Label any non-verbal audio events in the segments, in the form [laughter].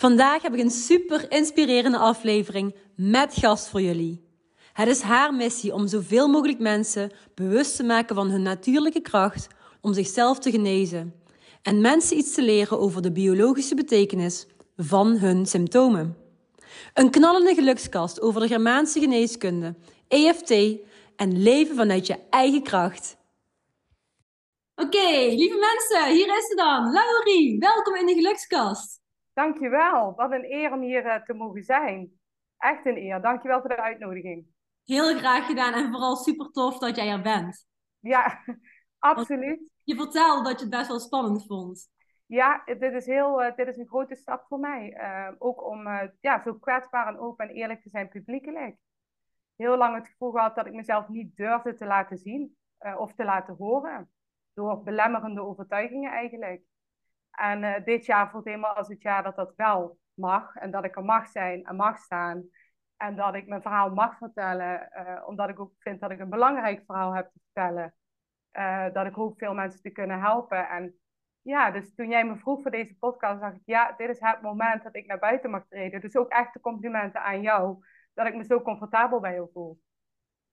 Vandaag heb ik een super inspirerende aflevering met gast voor jullie. Het is haar missie om zoveel mogelijk mensen bewust te maken van hun natuurlijke kracht om zichzelf te genezen en mensen iets te leren over de biologische betekenis van hun symptomen. Een knallende gelukskast over de Germaanse geneeskunde, EFT en leven vanuit je eigen kracht. Oké, lieve mensen, hier is ze dan. Laurie, welkom in de gelukskast. Dankjewel. Wat een eer om hier uh, te mogen zijn. Echt een eer. Dankjewel voor de uitnodiging. Heel graag gedaan en vooral super tof dat jij er bent. Ja, [laughs] absoluut. Je vertelde dat je het best wel spannend vond. Ja, dit is, heel, uh, dit is een grote stap voor mij. Uh, ook om ja, zo kwetsbaar en open en eerlijk te zijn publiekelijk. Heel lang het gevoel gehad dat ik mezelf niet durfde te laten zien of te laten horen. Door belemmerende overtuigingen eigenlijk. En uh, dit jaar voelt helemaal als het jaar dat dat wel mag. En dat ik er mag zijn en mag staan. En dat ik mijn verhaal mag vertellen. Uh, omdat ik ook vind dat ik een belangrijk verhaal heb te vertellen. Uh, dat ik hoop veel mensen te kunnen helpen. En ja, dus toen jij me vroeg voor deze podcast, dacht ik, ja, dit is het moment dat ik naar buiten mag treden. Dus ook echt de complimenten aan jou, dat ik me zo comfortabel bij jou voel.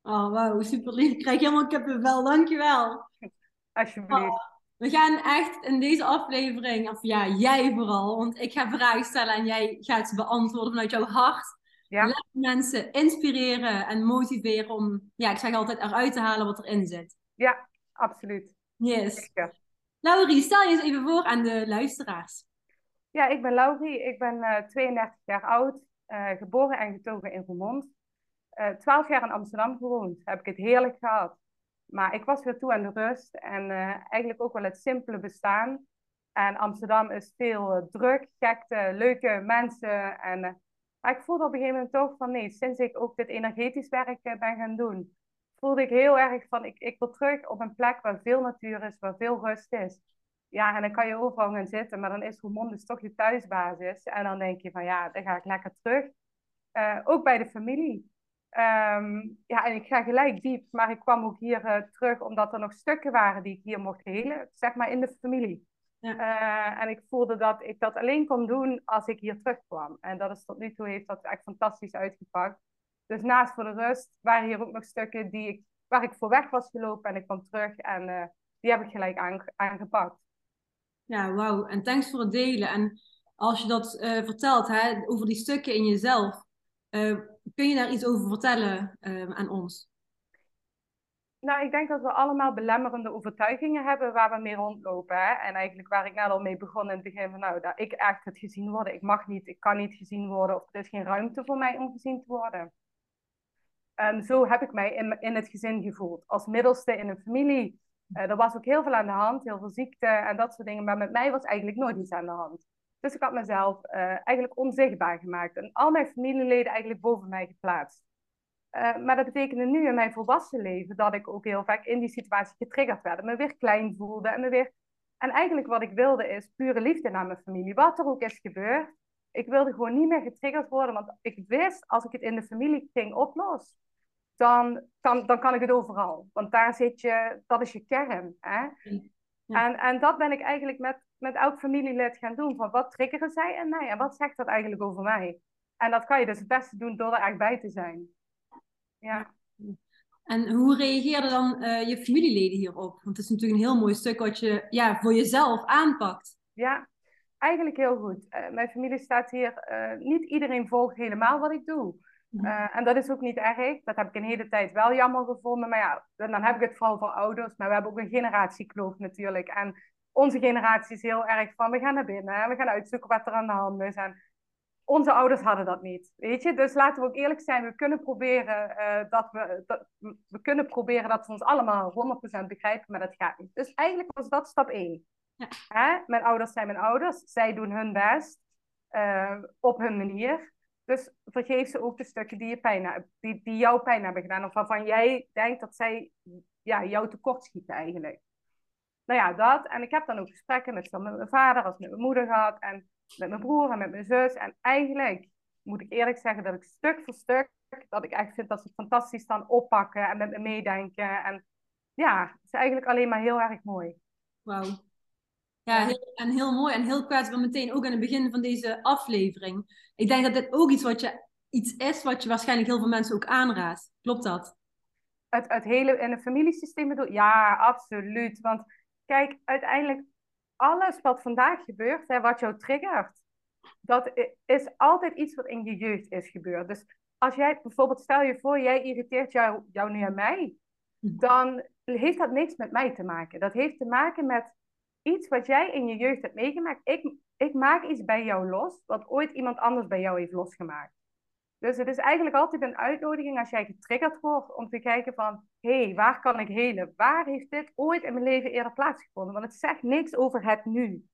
Oh, wauw, super lief. Ik krijg helemaal kippenvel, dankjewel. [laughs] Alsjeblieft. Oh. We gaan echt in deze aflevering, of ja, jij vooral, want ik ga vragen stellen en jij gaat ze beantwoorden vanuit jouw hart. Ja. mensen inspireren en motiveren om, ja, ik zeg altijd, eruit te halen wat erin zit. Ja, absoluut. Yes. Zeker. Laurie, stel je eens even voor aan de luisteraars. Ja, ik ben Laurie. Ik ben uh, eh, 32 jaar oud, uh, geboren en getogen in Roermond. Uh, eh, 12 jaar in Amsterdam gewoond. Heb ik het heerlijk gehad. Maar ik was weer toe aan de rust en uh, eigenlijk ook wel het simpele bestaan. En Amsterdam is veel uh, druk, gekte, leuke mensen. En uh, ik voelde op een gegeven moment toch van nee, sinds ik ook dit energetisch werk ben gaan doen, voelde ik heel erg van ik, ik wil terug op een plek waar veel natuur is, waar veel rust is. Ja, en dan kan je overal gaan zitten, maar dan is Roermond dus toch je thuisbasis. En dan denk je van ja, dan ga ik lekker terug. ook bij de familie. Um, ja, en ik ga gelijk diep, maar ik kwam ook hier uh, terug omdat er nog stukken waren die ik hier mocht helen, zeg maar in de familie. Ja. Uh, en ik voelde dat ik dat alleen kon doen als ik hier terugkwam. En dat is tot nu toe heeft dat echt fantastisch uitgepakt. Dus naast voor de rust waren hier ook nog stukken die ik, waar ik voor weg was gelopen en ik kwam terug en uh, die heb ik gelijk aangepakt. Ja, wauw. En thanks voor het delen. En als je dat vertelt hè, over die stukken in jezelf, kun je daar iets over vertellen uh, aan ons? Nou, ik denk dat we allemaal belemmerende overtuigingen hebben waar we mee rondlopen. Hè? En eigenlijk waar ik net al mee begon in het begin van, nou, dat ik echt het gezien worden. Ik mag niet, ik kan niet gezien worden of er is geen ruimte voor mij om gezien te worden. Um, zo heb ik mij in, in het gezin gevoeld. Als middelste in een familie. Uh, er was ook heel veel aan de hand, heel veel ziekte en dat soort dingen. Maar met mij was eigenlijk nooit iets aan de hand. Dus ik had mezelf uh, eigenlijk onzichtbaar gemaakt en al mijn familieleden eigenlijk boven mij geplaatst. Uh, maar dat betekende nu in mijn volwassen leven dat ik ook heel vaak in die situatie getriggerd werd. En me weer klein voelde en me weer... En eigenlijk wat ik wilde is pure liefde naar mijn familie. Wat er ook is gebeurd. Ik wilde gewoon niet meer getriggerd worden. Want ik wist, als ik het in de familie ging oplossen, dan kan, dan kan ik het overal. Want daar zit je, dat is je kern. Hè? En, en dat ben ik eigenlijk met, met elk familielid gaan doen. Van wat triggeren zij en mij? En wat zegt dat eigenlijk over mij? En dat kan je dus het beste doen door er echt bij te zijn. Ja. En hoe reageerden dan uh, je familieleden hierop? Want het is natuurlijk een heel mooi stuk wat je ja, voor jezelf aanpakt. Ja, eigenlijk heel goed. Uh, mijn familie staat hier. Uh, niet iedereen volgt helemaal wat ik doe. Uh, en dat is ook niet erg. Dat heb ik een hele tijd wel jammer gevonden. Maar ja, dan heb ik het vooral voor ouders. Maar we hebben ook een generatiekloof natuurlijk. En onze generatie is heel erg van, we gaan naar binnen. En we gaan uitzoeken wat er aan de hand is. En onze ouders hadden dat niet, weet je. Dus laten we ook eerlijk zijn. We kunnen proberen, uh, dat, we, dat, we kunnen proberen dat we ons allemaal 100% begrijpen. Maar dat gaat niet. Dus eigenlijk was dat stap 1. Ja. Hè? Mijn ouders zijn mijn ouders. Zij doen hun best. Uh, op hun manier. Dus vergeef ze ook de stukken die, je pijn, die, die jou pijn hebben gedaan. Of waarvan jij denkt dat zij ja, jou tekortschieten eigenlijk. Nou ja, dat. En ik heb dan ook gesprekken met, met mijn vader als met mijn moeder gehad. En met mijn broer en met mijn zus. En eigenlijk moet ik eerlijk zeggen dat ik stuk voor stuk, dat ik echt vind dat ze het fantastisch dan oppakken en met me meedenken. En ja, het is eigenlijk alleen maar heel erg mooi. Wauw. Ja, heel, en heel mooi en heel kwetsbaar meteen ook aan het begin van deze aflevering. Ik denk dat dit ook iets, wat je, iets is wat je waarschijnlijk heel veel mensen ook aanraadt. Klopt dat? Het, het hele in het familiesysteem bedoel Ja, absoluut. Want kijk, uiteindelijk alles wat vandaag gebeurt, hè, wat jou triggert, dat is altijd iets wat in je jeugd is gebeurd. Dus als jij bijvoorbeeld, stel je voor, jij irriteert jou, jou nu aan mij, mhm. dan heeft dat niks met mij te maken. Dat heeft te maken met iets wat jij in je jeugd hebt meegemaakt. Ik, ik maak iets bij jou los, wat ooit iemand anders bij jou heeft losgemaakt. Dus het is eigenlijk altijd een uitnodiging als jij getriggerd wordt om te kijken van, hé, hey, waar kan ik helen? Waar heeft dit ooit in mijn leven eerder plaatsgevonden? Want het zegt niks over het nu.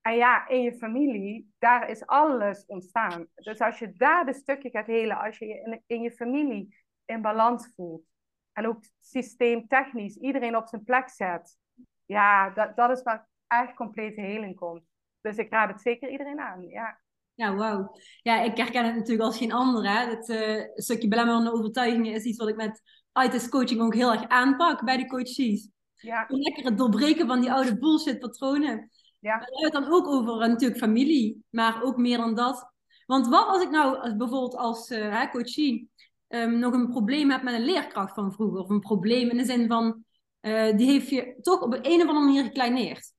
En ja, in je familie, daar is alles ontstaan. Dus als je daar de stukje gaat helen, als je je in, in je familie in balans voelt, en ook systeemtechnisch iedereen op zijn plek zet, ja, dat, dat is waar echt complete heling komt. Dus ik raad het zeker iedereen aan, ja. Ja, wauw. Ja, ik herken het natuurlijk als geen ander. Hè. Het uh, stukje belemmerende overtuigingen is iets wat ik met ITIS coaching ook heel erg aanpak bij de coaches. Ja. Lekker het doorbreken van die oude bullshit patronen. Ja. We hebben het dan ook over uh, natuurlijk familie, maar ook meer dan dat. Want wat als ik nou als, bijvoorbeeld als uh, coachie um, nog een probleem heb met een leerkracht van vroeger, of een probleem in de zin van, uh, die heeft je toch op een, of andere manier gekleineerd.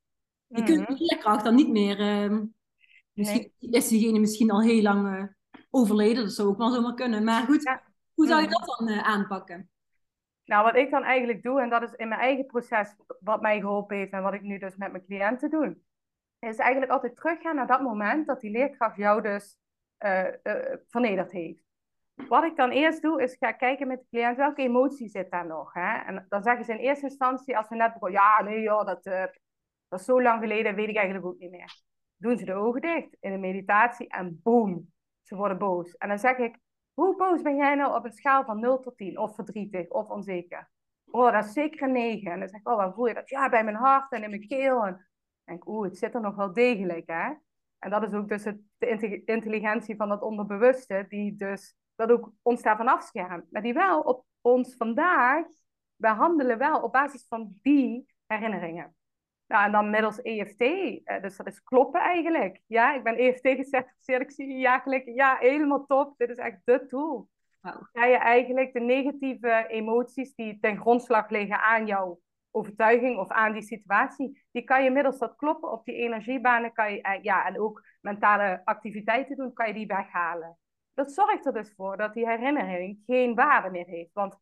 Je kunt mhm. de leerkracht dan niet meer, uh, misschien is diegene misschien al heel lang uh, overleden, dat zou ook wel zomaar kunnen. Maar goed, hoe zou je mhm. dat dan uh, aanpakken? Nou, wat ik dan eigenlijk doe, en dat is in mijn eigen proces wat mij geholpen heeft en wat ik nu dus met mijn cliënten doe, is eigenlijk altijd teruggaan naar dat moment dat die leerkracht jou dus uh, vernederd heeft. Wat ik dan eerst doe, is ga kijken met de cliënt welke emotie zit daar nog. Hè? En dan zeggen ze in eerste instantie, als we net begonnen, ja, nee joh, dat, dat is zo lang geleden, weet ik eigenlijk ook niet meer. Doen ze de ogen dicht in de meditatie en boem, ze worden boos. En dan zeg ik, hoe boos ben jij nou op een schaal van 0 tot 10? Of verdrietig, of onzeker? Oh, dat is zeker een 9. En dan zeg ik, oh, waar voel je dat? Ja, bij mijn hart en in mijn keel. En denk, oeh, het zit er nog wel degelijk, hè? En dat is ook dus het, de intelligentie van het onderbewuste, die dus dat ook ons daarvan afschermt. Maar die wel op ons vandaag behandelen wel op basis van die herinneringen. Nou, en dan middels EFT, eh, dus dat is kloppen eigenlijk. Ja, ik ben EFT gecertificeerd, ik zie je jaar geleden. Ja, helemaal top, dit is echt de tool. Wow. Ga je eigenlijk de negatieve emoties die ten grondslag liggen aan jouw overtuiging of aan die situatie, die kan je middels dat kloppen op die energiebanen, kan je, eh, ja, en ook mentale activiteiten doen, kan je die weghalen dat zorgt er dus voor dat die herinnering geen waarde meer heeft. Want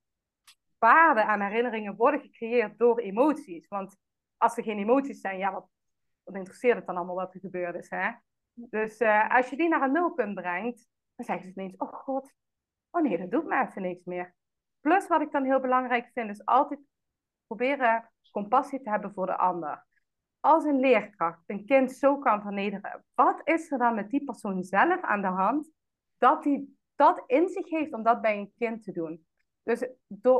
waarde aan herinneringen worden gecreëerd door emoties. Want als er geen emoties zijn, ja, wat, wat interesseert het dan allemaal wat er gebeurd is, hè? Dus uh, als je die naar een nulpunt brengt, dan zeggen ze ineens, oh god, oh nee, dat doet me even niks meer. Plus wat ik dan heel belangrijk vind, is altijd proberen compassie te hebben voor de ander. Als een leerkracht een kind zo kan vernederen, wat is er dan met die persoon zelf aan de hand dat hij dat in zich heeft om dat bij een kind te doen. Dus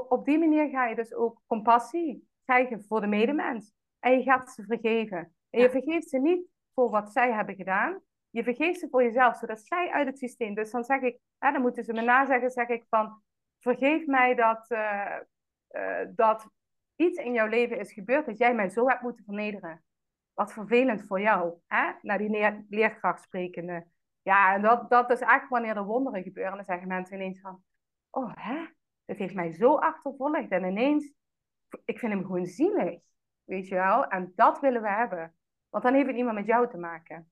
op die manier ga je dus ook compassie krijgen voor de medemens. En je gaat ze vergeven. En je vergeeft ze niet voor wat zij hebben gedaan. Je vergeeft ze voor jezelf, zodat zij uit het systeem. Dus dan zeg ik, hè, dan moeten ze me nazeggen, zeg ik van, vergeef mij dat, uh, uh, dat iets in jouw leven is gebeurd dat jij mij zo hebt moeten vernederen. Wat vervelend voor jou, hè? naar die leerkracht sprekende. Ja, en dat, dat is echt wanneer er wonderen gebeuren. Dan zeggen mensen ineens van, oh hè, dit heeft mij zo achtervolgd. En ineens, ik vind hem gewoon zielig, weet je wel. En dat willen we hebben. Want dan heeft het niet meer met jou te maken.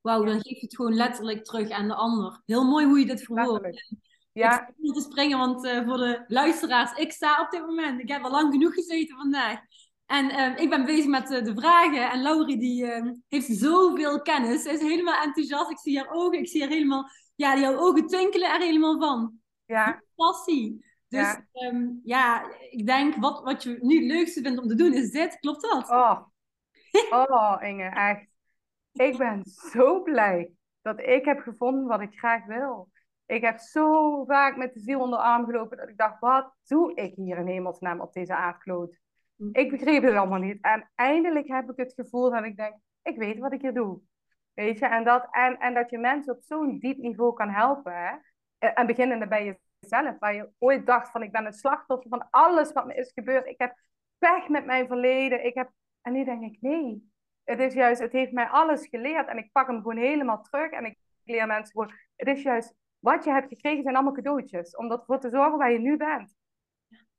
Wauw, dan geef je het gewoon letterlijk terug aan de ander. Heel mooi hoe je dit verwoordt. Ja. Ik niet te springen, want uh, voor de luisteraars, ik sta op dit moment. Ik heb al lang genoeg gezeten vandaag. En ehm, ik ben bezig met uh, de vragen. En Laurie die uh, heeft zoveel kennis. Ze is helemaal enthousiast. Ik zie haar ogen. Ik zie haar helemaal... Ja, jouw ogen twinkelen er helemaal van. Ja. Passie. Dus ja, ehm, ja ik denk wat, wat je nu het leukste vindt om te doen is dit. Klopt dat? Oh, oh Inge, echt. Ik ben zo blij dat ik heb gevonden wat ik graag wil. Ik heb zo vaak met de ziel onder de arm gelopen dat ik dacht, wat doe ik hier in hemelsnaam op deze aardkloot? Hm. Ik begreep het allemaal niet. En eindelijk heb ik het gevoel dat ik denk, ik weet wat ik hier doe. Weet je, en dat, en, en dat je mensen op zo'n diep niveau kan helpen. Hè? En beginnende bij jezelf, waar je ooit dacht van ik ben het slachtoffer van alles wat me is gebeurd. Ik heb pech met mijn verleden. Ik heb... En nu denk ik, nee. Het is juist, het heeft mij alles geleerd en ik pak hem gewoon helemaal terug en ik leer mensen gewoon, het is juist wat je hebt gekregen zijn allemaal cadeautjes. Om ervoor te zorgen waar je nu bent.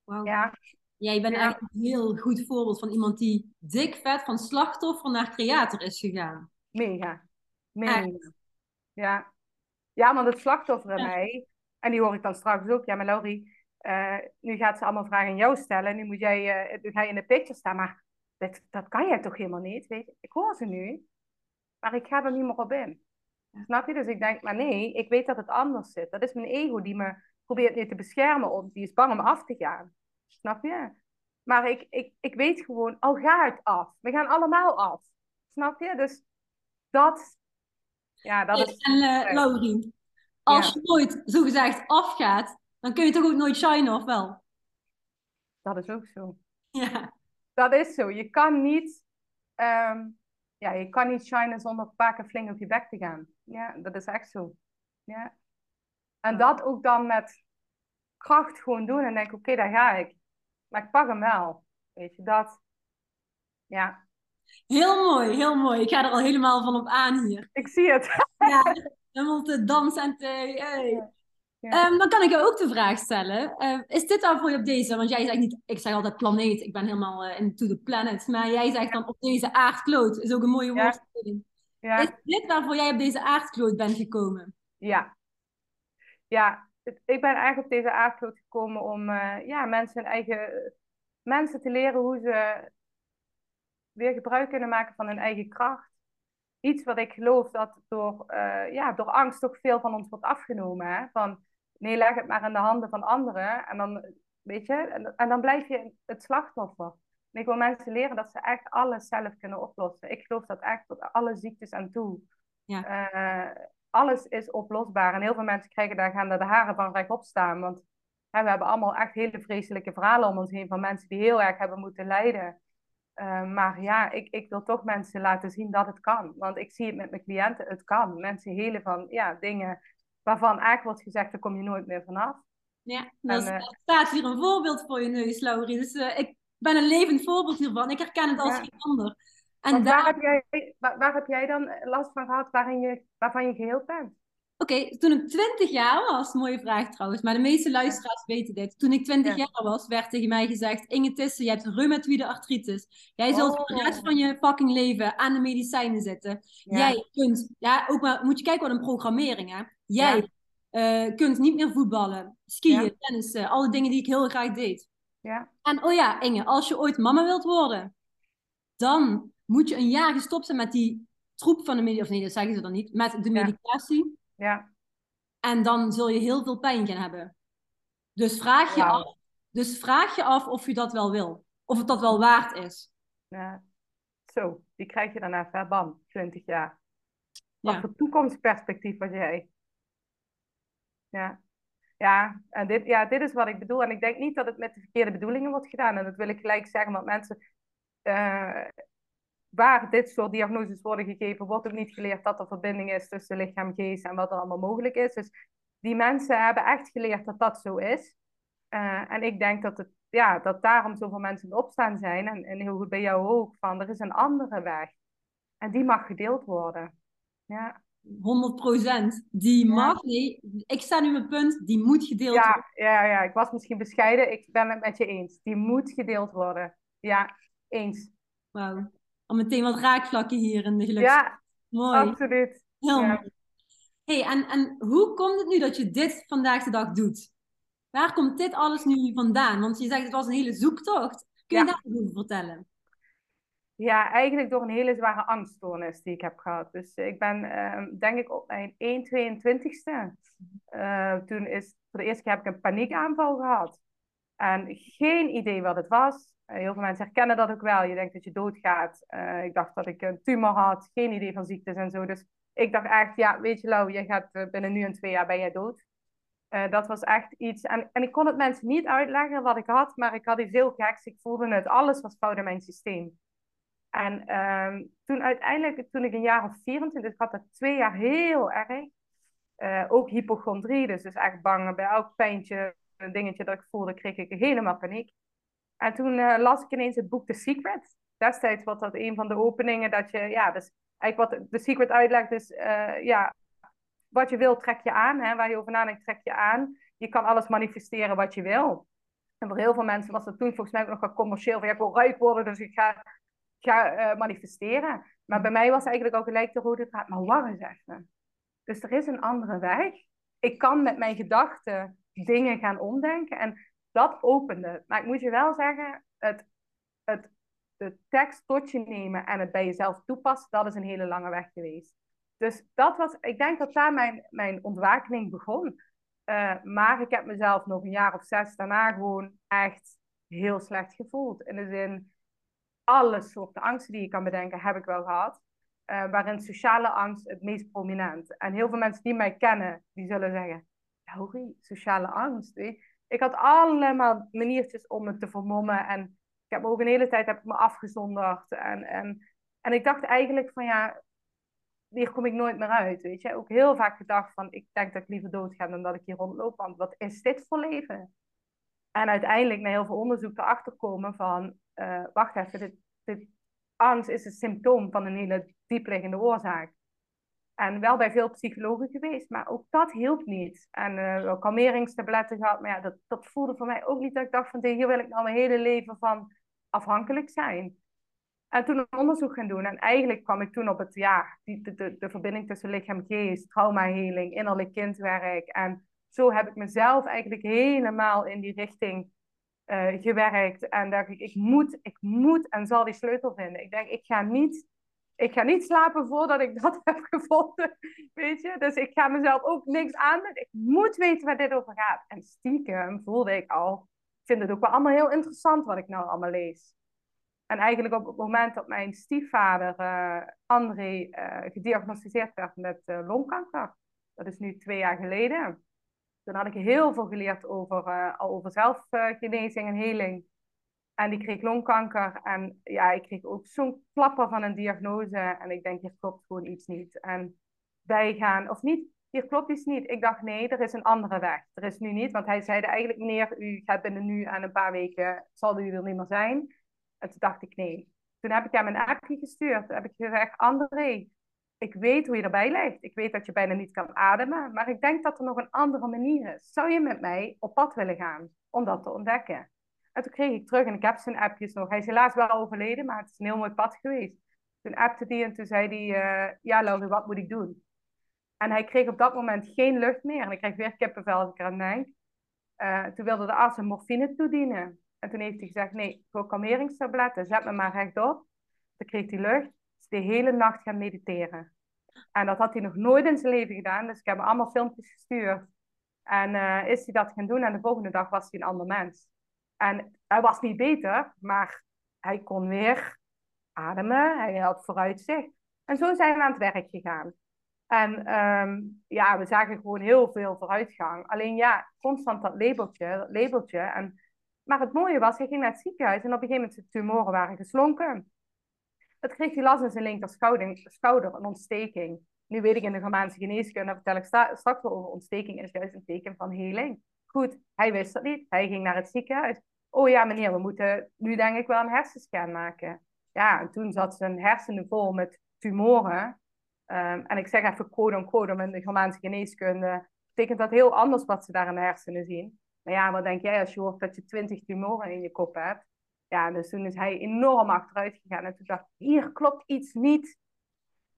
Wow. Ja. ja, je bent eigenlijk een heel goed voorbeeld van iemand die dik vet van slachtoffer naar creator is gegaan. Mega. Mega. Ja. Ja, want het slachtoffer in mij, en die hoor ik dan straks ook, ja, maar Laurie, uh, nu gaat ze allemaal vragen aan jou stellen. Nu moet jij, uh, ga je in de picture staan, maar dat, dat kan jij toch helemaal niet? Weet je? Ik hoor ze nu, maar ik ga er niet meer op in. Snap je? Dus ik denk, maar nee, ik weet dat het anders zit. Dat is mijn ego die me probeert nu te beschermen. Of die is bang om af te gaan. Snap je? Maar ik, ik, ik weet gewoon, al ga ik af. We gaan allemaal af. Snap je? Dus dat, ja, dat is... En uh, Laurie, als je nooit zogezegd afgaat, dan kun je toch ook nooit shinen, of wel? Dat is ook zo. Ja. Dat is zo. Je kan niet... Um, ja, je kan niet shinen zonder een paar keer flink op je bek te gaan. Ja, dat is echt zo. Ja. En dat ook dan met kracht gewoon doen en denk, oké, daar ga ik. Maar ik pak hem wel. Weet je, dat. Ja. Heel mooi, heel mooi. Ik ga er al helemaal van op aan hier. Ik zie het. ja, [laughs] helemaal te dansen en te... Hey. Ehm, dan kan ik jou ook de vraag stellen. Uh, is dit dan voor je op deze? Want jij zegt niet, ik zeg altijd planeet, ik ben helemaal uh, into the planet. Maar jij zegt dan op deze aardkloot, is ook een mooie woordspeling. Ja. Is dit waarvoor jij op deze aardkloot bent gekomen? Ja. Ja, ik ben eigenlijk op deze aardkloot gekomen om uh, ja, mensen eigen mensen te leren hoe ze weer gebruik kunnen maken van hun eigen kracht. Iets wat ik geloof dat door, ja, door angst toch veel van ons wordt afgenomen. Hè? Van, nee, leg het maar in de handen van anderen. En dan, weet je, en, en dan blijf je het slachtoffer. En ik wil mensen leren dat ze echt alles zelf kunnen oplossen. Ik geloof dat echt tot alle ziektes aan toe. Ja. Uh, alles is oplosbaar. En heel veel mensen krijgen daar, gaan daar de haren van rechtop staan. Want hè, we hebben allemaal echt hele vreselijke verhalen om ons heen van mensen die heel erg hebben moeten lijden. Uh, maar ja, ik, ik wil toch mensen laten zien dat het kan. Want ik zie het met mijn cliënten, het kan. Mensen helen van ja, dingen waarvan eigenlijk wordt gezegd, daar kom je nooit meer vanaf. Ja, en, uh, er staat hier een voorbeeld voor je neus, Laurie. Dus uh, ik ben een levend voorbeeld hiervan. Ik herken het als geen ander. En daar... waar, heb jij, waar, waar, heb jij dan last van gehad waarin je, waarvan je geheeld bent? Oké, toen ik 20 jaar was, mooie vraag trouwens, maar de meeste luisteraars weten dit. Toen ik 20 jaar was, werd tegen mij gezegd: Inge Tissen, je hebt reumatoïde artritis. Jij zult oh. de rest van je fucking leven aan de medicijnen zitten. Jij kunt, ja, ook maar moet je kijken wat een programmering hè. Jij uh, kunt niet meer voetballen, skiën, tennissen, alle dingen die ik heel graag deed. Ja. En oh ja, Inge, als je ooit mama wilt worden, dan moet je een jaar gestopt zijn met die troep van de medicatie, of nee, dat zeggen ze dan niet, met de medicatie. Ja. En dan zul je heel veel pijn gaan hebben. Dus vraag je, af, dus vraag je af of je dat wel wil. Of het dat wel waard is. Ja. Zo, die krijg je daarna verband, 20 jaar. Wat ja. voor toekomstperspectief was jij? Ja. Ja, en dit, ja, dit is wat ik bedoel. En ik denk niet dat het met de verkeerde bedoelingen wordt gedaan. En dat wil ik gelijk zeggen, want mensen uh, waar dit soort diagnoses worden gegeven, wordt ook niet geleerd dat er verbinding is tussen lichaam geest en wat er allemaal mogelijk is. Dus die mensen hebben echt geleerd dat dat zo is. Uh, en ik denk dat, het, ja, dat daarom zoveel mensen opstaan zijn. En, en heel goed bij jou ook, van er is een andere weg. En die mag gedeeld worden. Ja. 100% Die mag, nee, ik sta nu mijn punt, die moet gedeeld ja, worden. Ja, ja, ik was misschien bescheiden, ik ben het met je eens. Die moet gedeeld worden. Ja, eens. Wauw. Al meteen wat raakvlakken hier in de geluks. Ja, mooi. absoluut. Heel mooi. hey, en, en hoe komt het nu dat je dit vandaag de dag doet? Waar komt dit alles nu vandaan? Want je zegt het was een hele zoektocht. Kun je daar over vertellen? Ja, eigenlijk door een hele zware angststoornis die ik heb gehad. Dus ik ben, uh, denk ik, op mijn 1,22ste. Uh, toen is, voor de eerste keer heb ik een paniekaanval gehad. En geen idee wat het was. Uh, heel veel mensen herkennen dat ook wel. Je denkt dat je doodgaat. Uh, ik dacht dat ik een tumor had. Geen idee van ziektes en zo. Dus ik dacht echt, ja, weet je Lau, je gaat eh, binnen nu en twee jaar ben jij dood. Dat was echt iets, en, en ik kon het mensen niet uitleggen wat ik had, maar ik had iets heel geks. Ik voelde het, alles was fout in mijn systeem. En um, toen uiteindelijk, toen ik een jaar of 24, ik had dat twee jaar heel erg. Ook hypochondrie, dus, dus echt bang bij elk pijntje, een dingetje dat ik voelde, kreeg ik helemaal paniek. En toen uh, las ik ineens het boek The Secret. Destijds was dat een van de openingen dat je, ja, dus eigenlijk wat The Secret uitlegt is, uh, ja, wat je wil trek je aan, hè, waar je over nadenkt trek je aan. Je kan alles manifesteren wat je wil. En voor heel veel mensen was dat toen volgens mij ook nog wel commercieel, van ja, ik wil rijk worden, dus ik ga, ga uh, manifesteren. Maar bij mij was eigenlijk al gelijk de rode draad, maar wacht eens even. Dus er is een andere weg. Ik kan met mijn gedachten dingen gaan omdenken en dat opende. Maar ik moet je wel zeggen, het, het de tekst tot je nemen en het bij jezelf toepassen, dat is een hele lange weg geweest. Dus dat was, ik denk dat daar mijn, mijn ontwakening begon. Uh, maar ik heb mezelf nog een jaar of zes daarna gewoon echt heel slecht gevoeld. In de zin, alle soorten angsten die je kan bedenken, heb ik wel gehad. Uh, waarin sociale angst het meest prominent. En heel veel mensen die mij kennen, die zullen zeggen, Laurie, sociale angst. Ik had allemaal maniertjes om het te vermommen en ik heb ook een hele tijd heb ik me afgezonderd. En, en, en ik dacht eigenlijk van ja, hier kom ik nooit meer uit. Weet je, ook heel vaak gedacht van ik denk dat ik liever dood ga dan dat ik hier rondloop. Want wat is dit voor leven? En uiteindelijk na heel veel onderzoek erachter komen van uh, wacht even, dit, dit angst is een symptoom van een hele diepliggende oorzaak. En wel bij veel psychologen geweest, maar ook dat hielp niet. En uh, kalmeringstabletten gehad, maar ja, dat, dat voelde voor mij ook niet dat ik dacht van hier wil ik nou mijn hele leven van afhankelijk zijn. En toen een onderzoek gaan doen. En eigenlijk kwam ik toen op het, ja, die, de, de, verbinding tussen lichaam-geest, traumaheling, innerlijk kindwerk. En zo heb ik mezelf eigenlijk helemaal in die richting uh, gewerkt. En dacht ik, ik moet, ik moet en zal die sleutel vinden. Ik denk, ik ga niet, ik ga niet slapen voordat ik dat [laughs] heb gevonden. Weet je? Dus ik ga mezelf ook niks aan. Ik moet weten waar dit over gaat. En stiekem voelde ik al, vind het ook wel allemaal heel interessant wat ik nou allemaal lees. En eigenlijk op het moment dat mijn stiefvader uh, André uh, gediagnosticeerd werd met uh, longkanker, dat is nu twee jaar geleden, toen had ik heel veel geleerd over, over zelfgenezing en heling. En die kreeg longkanker en ja, ik kreeg ook zo'n klapper van een diagnose en ik denk, hier klopt gewoon iets niet. En wij gaan, of niet, hier klopt iets niet. Ik dacht, nee, er is een andere weg. Er is nu niet, want hij zei eigenlijk, meneer, u gaat binnen nu en een paar weken, zal u er niet meer zijn. En toen dacht ik, nee. Toen heb ik hem een appje gestuurd. Toen heb ik gezegd, André, ik weet hoe je erbij ligt. Ik weet dat je bijna niet kan ademen, maar ik denk dat er nog een andere manier is. Zou je met mij op pad willen gaan om dat te ontdekken? En toen kreeg ik terug, en ik heb zijn appjes nog. Hij is helaas wel overleden, maar het is een heel mooi pad geweest. Toen appte hij en toen zei hij, uh, ja Laurie, wat moet ik doen? En hij kreeg op dat moment geen lucht meer. En ik kreeg weer kippenvel als ik eraan denk. Uh, toen wilde de arts een morfine toedienen. En toen heeft hij gezegd, nee, wil kalmeringstabletten, zet me maar rechtop. Toen kreeg hij lucht. Dus de hele nacht gaan mediteren. En dat had hij nog nooit in zijn leven gedaan. Dus ik heb hem allemaal filmpjes gestuurd. En uh, is hij dat gaan doen. En de volgende dag was hij een ander mens. En hij was niet beter, maar hij kon weer ademen. Hij had vooruitzicht. En zo zijn we aan het werk gegaan. En um, ja, we zagen gewoon heel veel vooruitgang. Alleen ja, constant dat labeltje, dat labeltje. En, maar het mooie was, hij ging naar het ziekenhuis en op een gegeven moment zijn tumoren waren geslonken. Dat kreeg hij last in zijn linker schouder, een ontsteking. Nu weet ik in de Germaanse geneeskunde, vertel ik straks wel over ontsteking, is juist een teken van heling. Goed, hij wist dat niet. Hij ging naar het ziekenhuis. Oh ja, meneer, we moeten nu denk ik wel een hersenscan maken. Ja, en toen zat zijn hersenen vol met tumoren. Um, en ik zeg even on quote, om in de Germaanse geneeskunde betekent dat heel anders wat ze daar in de hersenen zien. Maar ja, wat denk jij als je hoort dat je twintig tumoren in je kop hebt? Ja, dus toen is hij enorm achteruit gegaan. En toen dacht ik, hier klopt iets niet.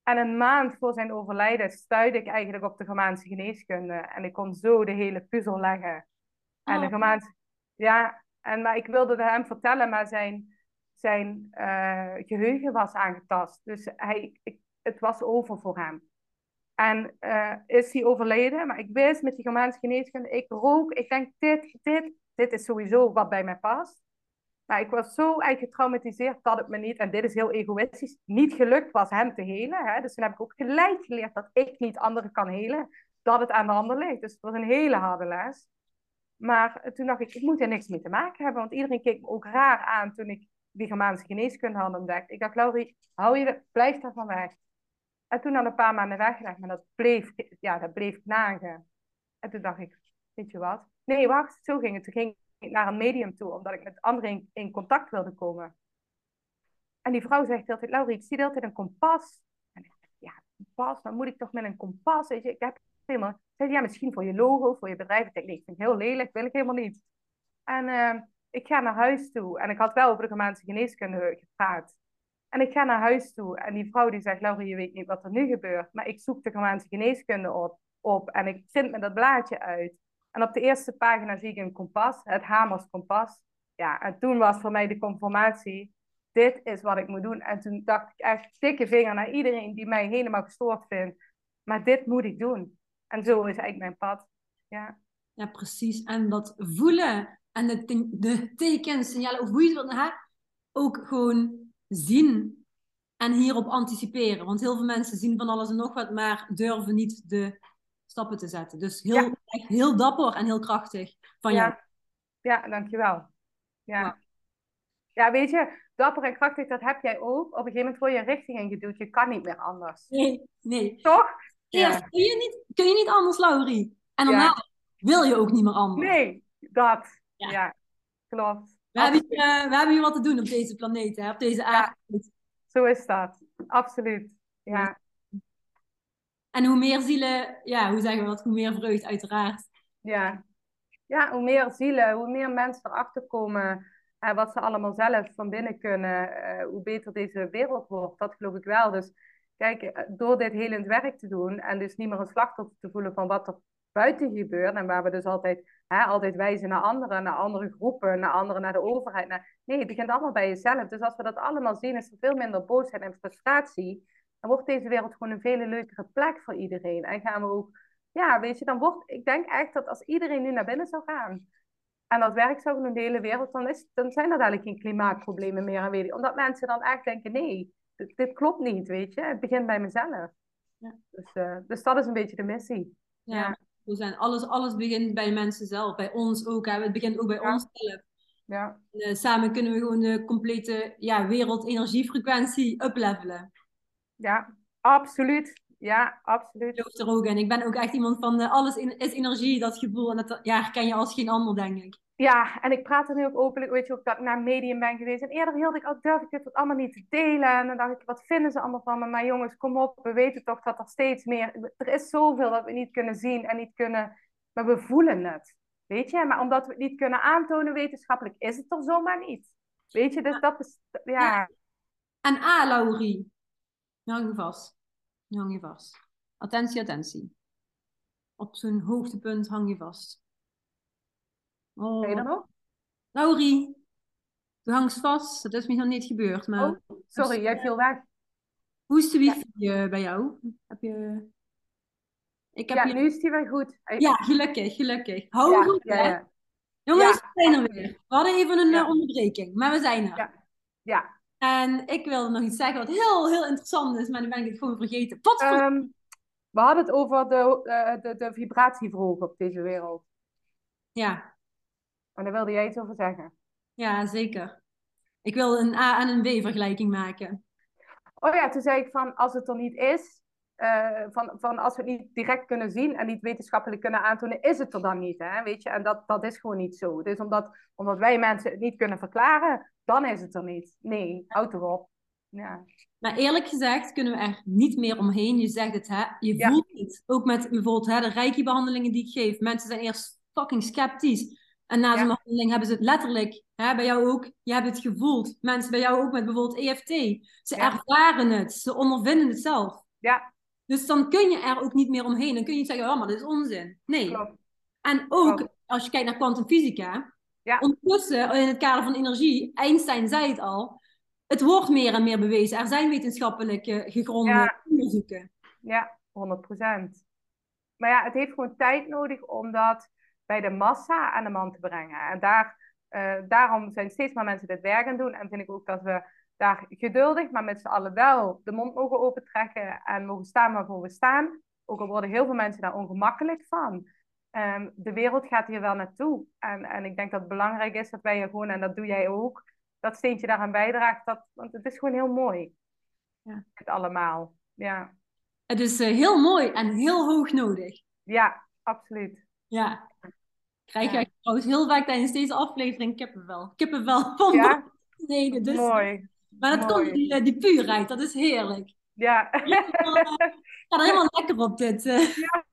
En een maand voor zijn overlijden stuitte ik eigenlijk op de Germaanse geneeskunde. En ik kon zo de hele puzzel leggen. En de oh. Germaanse... Ja, en, maar ik wilde hem vertellen, maar zijn, zijn uh, geheugen was aangetast. Dus hij, ik het was over voor hem. En uh, is hij overleden, maar ik wist met die Germaanse geneeskunde, ik rook, ik denk dit, dit, dit is sowieso wat bij mij past. Nou, ik was zo eigenlijk getraumatiseerd dat het me niet, en dit is heel egoïstisch, niet gelukt was hem te helen. Hè? Dus toen heb ik ook gelijk geleerd dat ik niet anderen kan helen, dat het aan de ander ligt. Dus het was een hele harde les. Maar toen dacht ik, ik moet er niks mee te maken hebben, want iedereen keek me ook raar aan toen ik die Germaanse geneeskunde had ontdekt. Ik dacht, Laurie, hou je, blijf daarvan weg. En toen had een paar maanden weggelegd, maar dat bleef, ja, dat bleef knagen. En toen dacht ik, weet je wat? Nee, wacht, zo ging het. Toen ging ik naar een medium toe, omdat ik met anderen in, contact wilde komen. En die vrouw zegt altijd, Laurie, ik zie altijd een kompas. En ik ja, kompas, dan moet ik toch met een kompas? Weet je, ik heb helemaal... Zei, ja, misschien voor je logo, voor je bedrijf. Ik nee, ik vind het heel lelijk, wil ik helemaal niet. En uh, ik ga naar huis toe. En ik had wel over de Germaanse geneeskunde gepraat. En ik ga naar huis toe. En die vrouw die zegt, Laurie, je weet niet wat er nu gebeurt. Maar ik zoek de Germaanse geneeskunde op. op en ik vind me dat blaadje uit. En op de eerste pagina zie ik een kompas, het Hamers kompas. Ja, en toen was voor mij de confirmatie, dit is wat ik moet doen. En toen dacht ik echt, dikke vinger naar iedereen die mij helemaal gestoord vindt. Maar dit moet ik doen. En zo is eigenlijk mijn pad. Ja, ja precies. En dat voelen en de, de tekens, signalen, of hoe je het wilt, ook gewoon zien en hierop anticiperen. Want heel veel mensen zien van alles en nog wat, maar durven niet de stappen te zetten. Dus heel, echt heel dapper en heel krachtig van ja. jou. Ja, dankjewel. Ja. ja, weet je, dapper en krachtig, dat heb jij ook. Op een gegeven moment word je een richting ingeduwd. Je kan niet meer anders. Nee, nee. Toch? Eerst ja. kun, je niet, kun je niet anders, Laurie. En daarna wil je ook niet meer anders. Nee, dat. Ja, klopt. We hebben, hier, uh, we hebben hier wat te doen op deze planeet, hè? op deze aarde. Zo is dat. Absoluut. Ja. En hoe meer zielen, ja, hoe zeggen we dat? Hoe meer vreugd, uiteraard. Ja. ja, hoe meer zielen, hoe meer mensen erachter komen uh, wat ze allemaal zelf van binnen kunnen, uh, hoe beter deze wereld wordt. Dat geloof ik wel. Dus kijk, eh, door dit helend werk te doen en dus niet meer een slachtoffer te voelen van wat er buiten gebeurt en waar we dus altijd, hè, altijd wijzen naar anderen, naar andere groepen, naar anderen, naar de overheid. Naar... Nee, het begint allemaal bij jezelf. Dus als we dat allemaal zien, is er veel minder boosheid en frustratie dan wordt deze wereld gewoon een veel leukere plek voor iedereen. En gaan we ook, ja, weet je, dan wordt, ik denk echt dat als iedereen nu naar binnen zou gaan en dat werk zou doen in de hele wereld, dan, is, dan zijn er dadelijk geen klimaatproblemen meer. Je, omdat mensen dan echt denken, nee, dit, dit, klopt niet, weet je. Het begint bij mezelf. Ja. Dus, uh, dus dat is een beetje de missie. Ja, ja. We zijn, alles, alles begint bij mensen zelf, bij ons ook. Hè. Het begint ook bij ja. onszelf. Ja. Uh, samen kunnen we gewoon de complete ja, wereldenergiefrequentie uplevelen. Ja, absoluut. Ja, absoluut. Ik geloof er ook in. Ik ben ook echt iemand van uh, alles in, is energie, dat gevoel. En dat ja, herken je als geen ander, denk ik. Ja, en ik praat er nu ook openlijk, weet je ook, dat ik naar medium ben geweest. En eerder hield ik ook, durf ik dit allemaal niet te delen. En dan dacht ik, wat vinden ze allemaal van me? Maar jongens, kom op, we weten toch dat er steeds meer... Er is zoveel dat we niet kunnen zien en niet kunnen... Maar we voelen het, weet je? Maar omdat we het niet kunnen aantonen wetenschappelijk, is het er zomaar niet. Weet je, dus dat is... Ja. En A, Laurie, nu hang je vast. Nu hang je vast. Attentie, attentie. Op zo'n hoogtepunt hang je vast. Oh. Ben je er nog? Laurie, je hangt vast. Dat is me nog niet gebeurd. Maar... Oh, sorry, jij viel weg. Hoe is de wifi ja. bij jou? Heb je... Ik heb ja, nu is die weer goed. Ja, gelukkig, gelukkig. Hou ja, goed. Jongens, we zijn er weer. We hadden even een onderbreking, maar we zijn er. Ja. ja. En ik wilde nog iets zeggen wat heel, heel interessant is, maar nu ben ik het gewoon vergeten. Um, we hadden het over de, uh, de, de op deze wereld. Ja. En daar wilde jij iets over zeggen. Ja, zeker. Ik wil een A en een B vergelijking maken. Oh ja, toen zei ik van als het er niet is, uh, van, van als we het niet direct kunnen zien en niet wetenschappelijk kunnen aantonen, is het er dan niet. Hè? Weet je? En dat, dat is gewoon niet zo. Dus omdat, omdat wij mensen het niet kunnen verklaren, dan is het er niet. Nee, houd erop. Ja. Maar eerlijk gezegd kunnen we er niet meer omheen. Je zegt het, hè? je voelt het. Ook met bijvoorbeeld hè, de reiki-behandelingen die ik geef. Mensen zijn eerst fucking sceptisch. En na zo'n behandeling hebben ze het letterlijk, hè, bij jou ook, je hebt het gevoeld. Mensen bij jou ook met bijvoorbeeld EFT. Ze ervaren het, ze ondervinden het zelf. Ja. Dus dan kun je er ook niet meer omheen. Dan kun je niet zeggen, oh, maar dit is onzin. Nee. Klopt. En ook, als je kijkt naar kwantumfysica, ja. ondertussen in het kader van energie, Einstein zei het al, het wordt meer en meer bewezen. Er zijn wetenschappelijke gegronde ja. onderzoeken. Ja, 100% Maar ja, het heeft gewoon tijd nodig om dat bij de massa aan de man te brengen. En daar, Uh, daarom zijn steeds meer mensen dit werk aan doen. En vind ik ook dat we daar geduldig, maar met z'n allen wel de mond mogen opentrekken en mogen staan waarvoor we staan. Ook al worden heel veel mensen daar ongemakkelijk van. Ehm, de wereld gaat hier wel naartoe. En, en ik denk dat het belangrijk is dat wij hier gewoon, en dat doe jij ook, dat steentje daaraan bijdraagt. Dat, want het is gewoon heel mooi. Ja. Het allemaal. Ja. Het is uh, heel mooi en heel hoog nodig. Ja, absoluut. Ja. Krijg jij trouwens heel vaak tijdens deze aflevering kippenvel. Kippenvel [laughs] van ja? nee, dus, Mooi. Maar dat komt die, eh, die puurheid, dat is heerlijk. Ja. Ik ga er helemaal lekker op dit. Eh. Ja.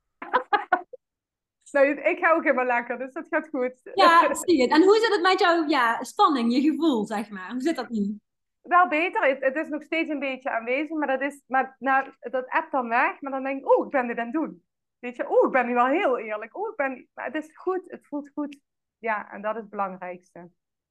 Nou, ik ga ook helemaal lekker, dus dat gaat goed. Ja, zie het. En hoe zit het met jouw ja, spanning, je gevoel, zeg maar? Hoe zit dat nu? Wel beter. Het, het is nog steeds een beetje aanwezig, maar dat, is, maar, nou, dat app dan weg. Maar dan denk ik, oh, ik ben dit aan het doen. Weet je, oh, ik ben nu wel heel eerlijk. Oh, ik ben... Maar het is goed, het voelt goed. Ja, en dat is het belangrijkste.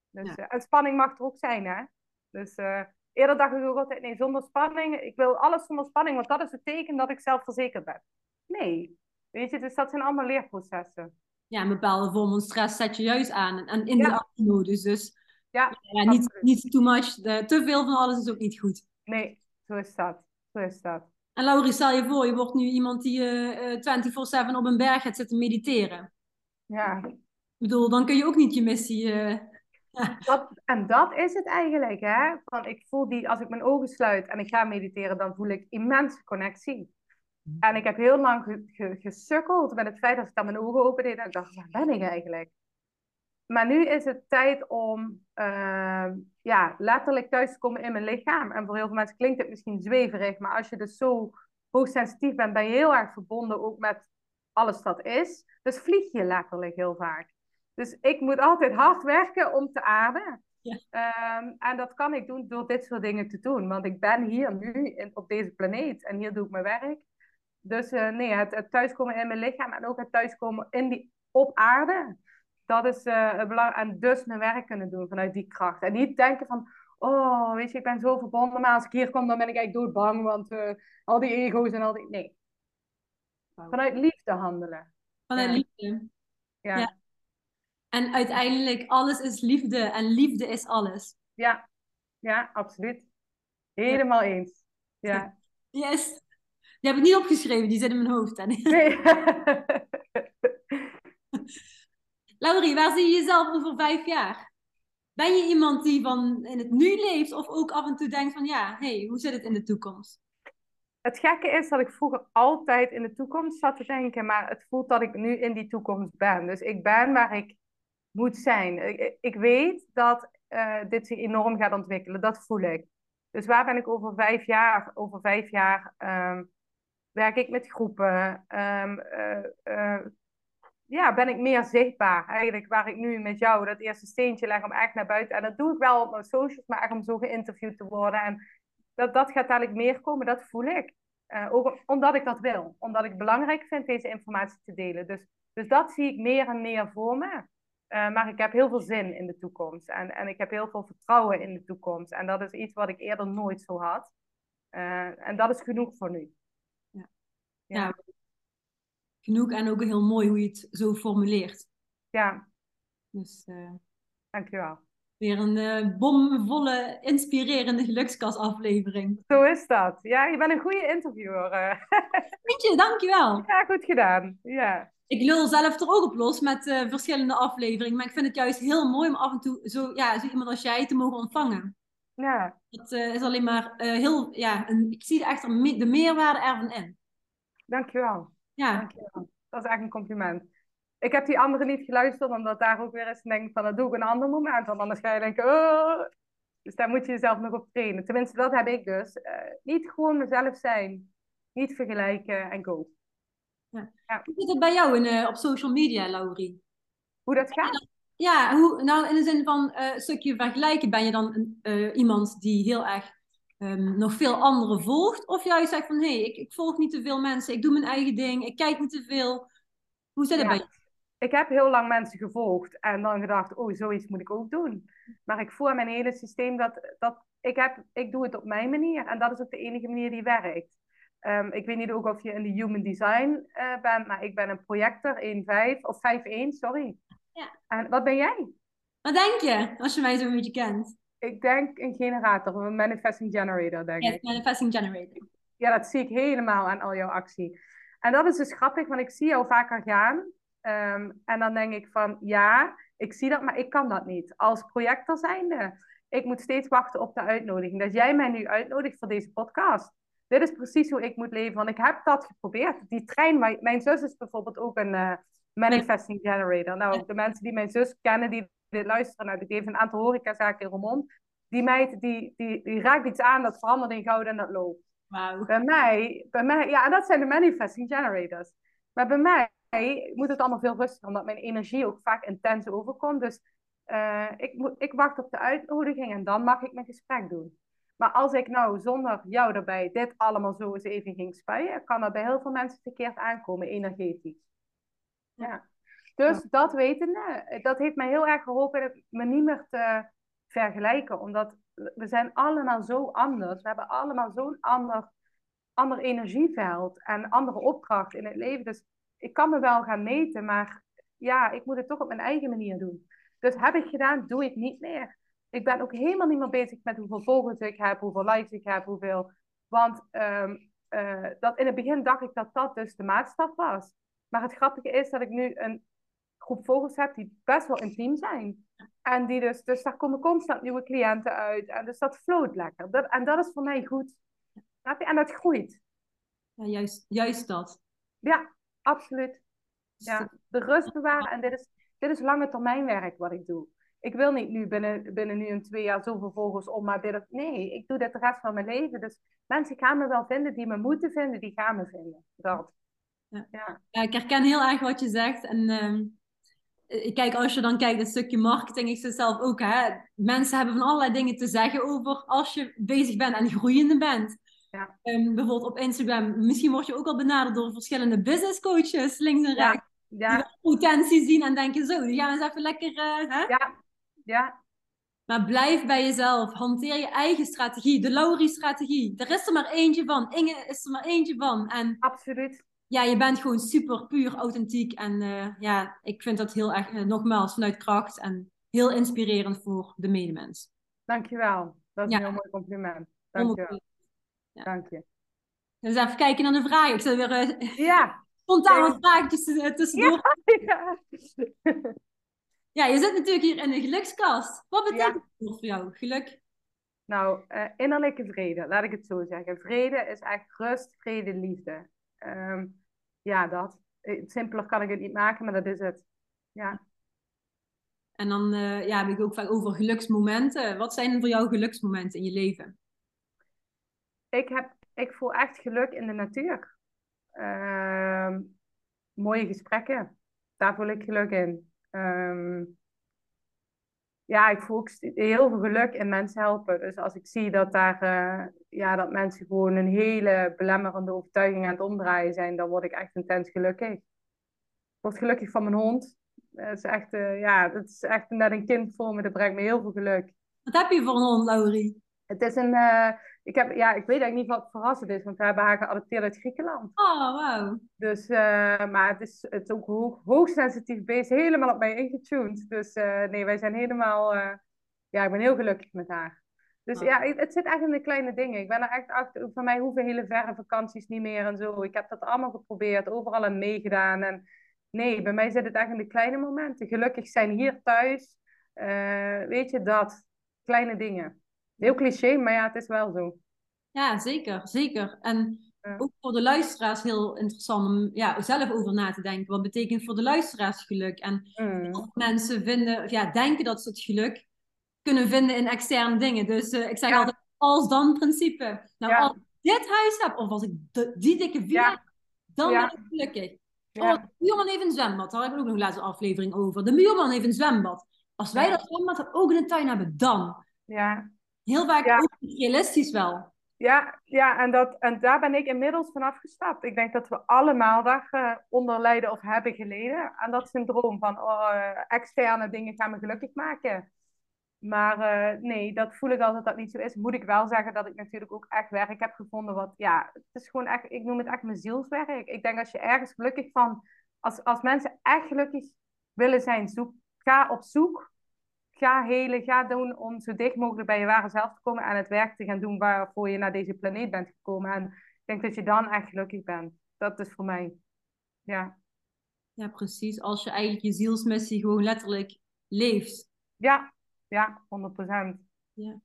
Dus, ja. uh, en spanning mag er ook zijn, hè? Dus uh, eerder dacht ik ook altijd, nee, zonder spanning. Ik wil alles zonder spanning, want dat is het teken dat ik zelfverzekerd ben. Nee. Weet je, dus dat zijn allemaal leerprocessen. Ja, een bepaalde vorm van stress zet je juist aan. En in ja. de modus. Dus ja, ja niet, niet too much. De, te veel van alles is ook niet goed. Nee, zo is dat. Zo is dat. En Laurie, stel je voor, je wordt nu iemand die uh, uh, 24-7 op een berg gaat zitten mediteren. Ja. Ik bedoel, dan kun je ook niet je missie... Uh, [laughs] dat, en dat is het eigenlijk, hè. Van, ik voel die, als ik mijn ogen sluit en ik ga mediteren, dan voel ik immense connectie. En ik heb heel lang ge, ge, gesukkeld met het feit dat ik dan mijn ogen opende en ik dacht, waar ben ik eigenlijk? Maar nu is het tijd om uh, ja, letterlijk thuis te komen in mijn lichaam. En voor heel veel mensen klinkt het misschien zweverig, maar als je dus zo hoogsensitief bent, ben je heel erg verbonden ook met alles dat is. Dus vlieg je letterlijk heel vaak. Dus ik moet altijd hard werken om te ademen. Ja. Um, en dat kan ik doen door dit soort dingen te doen. Want ik ben hier nu in, op deze planeet en hier doe ik mijn werk. Dus uh, nee, het, het, thuiskomen in mijn lichaam en ook het thuiskomen in die, op aarde. Dat is uh, belangrijk. En dus mijn werk kunnen doen vanuit die kracht. En niet denken van, oh, weet je, ik ben zo verbonden. Maar als ik hier kom, dan ben ik eigenlijk doodbang. Want uh, al die ego's en al die... Nee. Vanuit liefde handelen. Vanuit liefde. Ja. ja. En uiteindelijk, alles is liefde. En liefde is alles. Ja. Ja, absoluut. Helemaal ja. eens. Ja. [laughs] Yes. Die heb ik niet opgeschreven, die zit in mijn hoofd. Nee. [laughs] [laughs] Laurie, waar zie je jezelf over vijf jaar? Ben je iemand die van in het nu leeft of ook af en toe denkt van ja, hey, hoe zit het in de toekomst? Het gekke is dat ik vroeger altijd in de toekomst zat te denken, maar het voelt dat ik nu in die toekomst ben. Dus ik ben waar ik moet zijn. Ik, weet dat uh, dit zich enorm gaat ontwikkelen, dat voel ik. Dus waar ben ik over vijf jaar? Over vijf jaar um, werk ik met groepen. Um, uh, uh, ja, ben ik meer zichtbaar. Eigenlijk waar ik nu met jou dat eerste steentje leg om echt naar buiten. En dat doe ik wel op mijn socials, maar echt om zo geïnterviewd te worden. En dat, dat gaat dadelijk meer komen, dat voel ik. Uh, ook omdat ik dat wil. Omdat ik belangrijk vind deze informatie te delen. Dus, dus dat zie ik meer en meer voor me. Uh, maar ik heb heel veel zin in de toekomst. En, en ik heb heel veel vertrouwen in de toekomst. En dat is iets wat ik eerder nooit zo had. Uh, en dat is genoeg voor nu. Ja. ja. ja genoeg en ook heel mooi hoe je het zo formuleert. Ja. Dus, uh, Dankjewel. Weer een uh, bomvolle, inspirerende gelukskasaflevering. Zo is dat. Ja, je bent een goede interviewer. [laughs] Weet je, dankjewel. Ja, goed gedaan. Ja. Ik lul zelf er ook op los met uh, verschillende afleveringen. Maar ik vind het juist heel mooi om af en toe zo, ja, zo iemand als jij te mogen ontvangen. Ja. Dat uh, is alleen maar heel, ja, een, ik zie echt de meerwaarde ervan in. Dankjewel. Ja. Dankjewel. Dat is echt een compliment. Ik heb die andere niet geluisterd, omdat daar ook weer eens denk van, dat doe ik een ander moment. Want anders ga je denken, oh. Dus daar moet je jezelf nog op trainen. Tenminste, dat heb ik dus. Uh, niet gewoon mezelf zijn. Niet vergelijken en go. Ja. Ja. Hoe zit het bij jou in, uh, op social media, Laurie? Hoe dat gaat? Ja, hoe, nou in de zin van uh, een stukje vergelijken. Ben je dan iemand die heel erg um, nog veel anderen volgt? Of juist zegt van, hé, hey, ik, ik, volg niet te veel mensen, ik doe mijn eigen ding, ik kijk niet te veel. Hoe zit het bij je? Ik heb heel lang mensen gevolgd en dan gedacht, oh, zoiets moet ik ook doen. Maar ik voel mijn hele systeem dat, dat ik, heb, ik doe het op mijn manier. En dat is ook de enige manier die werkt. Um, ik weet niet ook of je in de human design uh, bent, maar ik ben een projector 1.5 of 5.1, sorry. Ja. En wat ben jij? Wat denk je, als je mij zo'n beetje kent? Ik denk een generator, een manifesting generator, denk Yes, ik. manifesting generator. Ja, dat zie ik helemaal aan al jouw actie. En dat is dus grappig, want ik zie jou vaker gaan. Ehm, en dan denk ik van, ja, ik zie dat, maar ik kan dat niet. Als projector zijnde, ik moet steeds wachten op de uitnodiging. Dat jij mij nu uitnodigt voor deze podcast. Dit is precies hoe ik moet leven, want ik heb dat geprobeerd. Die trein, waar- mijn zus is bijvoorbeeld ook een eh, manifesting generator. Nou, de mensen die mijn zus kennen, die luisteren, nou, die heeft een aantal horecazaken in Roermond. Die meid, die, die, die raakt iets aan, dat verandert in goud en dat loopt. Bij mij, bij mij, ja, en dat zijn de manifesting generators. Maar bij mij moet het allemaal veel rustiger, omdat mijn energie ook vaak intens overkomt. Dus eh, ik, moet, ik wacht op de uitnodiging en dan mag ik mijn gesprek doen. Maar als ik nou zonder jou erbij dit allemaal zo eens even ging spuien, kan dat bij heel veel mensen verkeerd aankomen, energetisch. Ja. Dus dat wetende, dat heeft mij heel erg geholpen me niet meer te vergelijken. Omdat we zijn allemaal zo anders. We hebben allemaal zo'n ander, ander energieveld en andere opdracht in het leven. Dus ik kan me wel gaan meten, maar ja, ik moet het toch op mijn eigen manier doen. Dus heb ik gedaan, doe ik niet meer. Ik ben ook helemaal niet meer bezig met hoeveel volgers ik heb, hoeveel likes ik heb, hoeveel. Want um, uh, dat in het begin dacht ik dat dat dus de maatstaf was. Maar het grappige is dat ik nu een groep volgers heb die best wel intiem zijn. En die dus, dus daar komen constant nieuwe cliënten uit. En dus dat floot lekker. Dat, en dat is voor mij goed. En dat groeit. Ja, juist, juist dat. Ja, absoluut. Ja, de rust bewaren. En dit is, dit is lange termijn werk wat ik doe. Ik wil niet nu binnen, binnen nu een twee jaar zoveel volgers om, maar dit of, nee, ik doe dit de rest van mijn leven. Dus mensen gaan me wel vinden die me moeten vinden, die gaan me vinden. Dat. Ja. Ja. ik herken heel erg wat je zegt. En ik kijk, als je dan kijkt, een stukje marketing, ik zelf ook, hè, mensen hebben van allerlei dingen te zeggen over als je bezig bent en groeiende bent. Ja. Um, bijvoorbeeld op Instagram, misschien word je ook al benaderd door verschillende business coaches, links en rechts. Ja. Die potentie zien en denken, zo, die gaan eens even lekker. Uh, hè? Ja. ja. Maar blijf bij jezelf. Hanteer je eigen strategie. De Laurie-strategie. Er is er maar eentje van. Inge is er maar eentje van. En Absoluut. Ja, je bent gewoon super puur authentiek. En uh, ja, ik vind dat heel erg, uh, nogmaals, vanuit kracht. En heel inspirerend voor de medemens. Dankjewel. Dat is Ja. een heel mooi compliment. Dankjewel. Ja. Dank je. Dus even kijken naar de vragen. Ik zal weer uh, Ja. [laughs] spontaan Ja. wat vraagjes tussendoor. [laughs] ja. Ja, je zit natuurlijk hier in de gelukskast. Wat betekent dat voor jou, geluk? Nou, eh, innerlijke vrede, laat ik het zo zeggen. Vrede is echt rust, vrede, liefde. Ehm, ja, dat. Eh, Simpeler kan ik het niet maken, maar dat is het. Ja. En dan eh, ja, heb ik ook vaak over geluksmomenten. Wat zijn voor jou geluksmomenten in je leven? Ik, heb, ik voel echt geluk in de natuur. Ehm, mooie gesprekken, daar voel ik geluk in. Ehm, ja, ik voel ook heel veel geluk in mensen helpen. Dus als ik zie dat daar eh, ja, dat mensen gewoon een hele belemmerende overtuiging aan het omdraaien zijn, dan word ik echt intens gelukkig. Ik word gelukkig van mijn hond. Het is echt, eh, ja, het is echt net een kind voor me. Dat brengt me heel veel geluk. Wat heb je voor een hond, Laurie? Het is een, eh, ik, heb, ja, ik weet eigenlijk niet wat verrassend is, want we hebben haar geadopteerd uit Griekenland. Oh, wauw. Dus, eh, maar het is, het is ook hoog, hoogsensitief beest, helemaal op mij ingetuned. Dus eh, nee, wij zijn helemaal, eh, ja, ik ben heel gelukkig met haar. Dus Ah. ja, het, het zit echt in de kleine dingen. Ik ben er echt achter, van mij hoeven hele verre vakanties niet meer en zo. Ik heb dat allemaal geprobeerd, overal aan meegedaan. En nee, bij mij zit het echt in de kleine momenten. Gelukkig zijn hier thuis, weet je dat, kleine dingen. Heel cliché, maar ja, het is wel zo. Ja, zeker, zeker. En Ja. ook voor de luisteraars heel interessant om ja, zelf over na te denken. Wat betekent voor de luisteraars geluk? En Mm. mensen vinden, of ja, denken dat ze het geluk kunnen vinden in externe dingen. Dus eh, ik zeg Ja. altijd, als dan principe. Nou, Ja. als ik dit huis heb, of als ik de- die dikke villa heb, dan ben ik gelukkig. Oh, de buurman heeft een zwembad. Daar hebben we ook nog laatst een aflevering over. De buurman heeft een zwembad. Als wij dat zwembad ook in de tuin hebben, dan. Ja. Heel vaak Ja. ook realistisch wel. Ja, ja en, dat, en daar ben ik inmiddels vanaf gestapt. Ik denk dat we allemaal daaronder lijden of hebben geleden. Aan dat syndroom van oh, eh, externe dingen gaan me gelukkig maken. Maar eh, nee, dat voel ik altijd dat niet zo is. Moet ik wel zeggen dat ik natuurlijk ook echt werk heb gevonden. Wat, ja, het is gewoon echt, ik noem het echt mijn zielswerk. Ik denk als je ergens gelukkig van, als, als mensen echt gelukkig willen zijn, zoek, ga op zoek. Ga helen, ga doen om zo dicht mogelijk bij je ware zelf te komen en het werk te gaan doen waarvoor je naar deze planeet bent gekomen. En ik denk dat je dan echt gelukkig bent. Dat is voor mij. Ja. Ja, precies. Als je eigenlijk je zielsmissie gewoon letterlijk leeft. Ja, ja, 100%. Ja.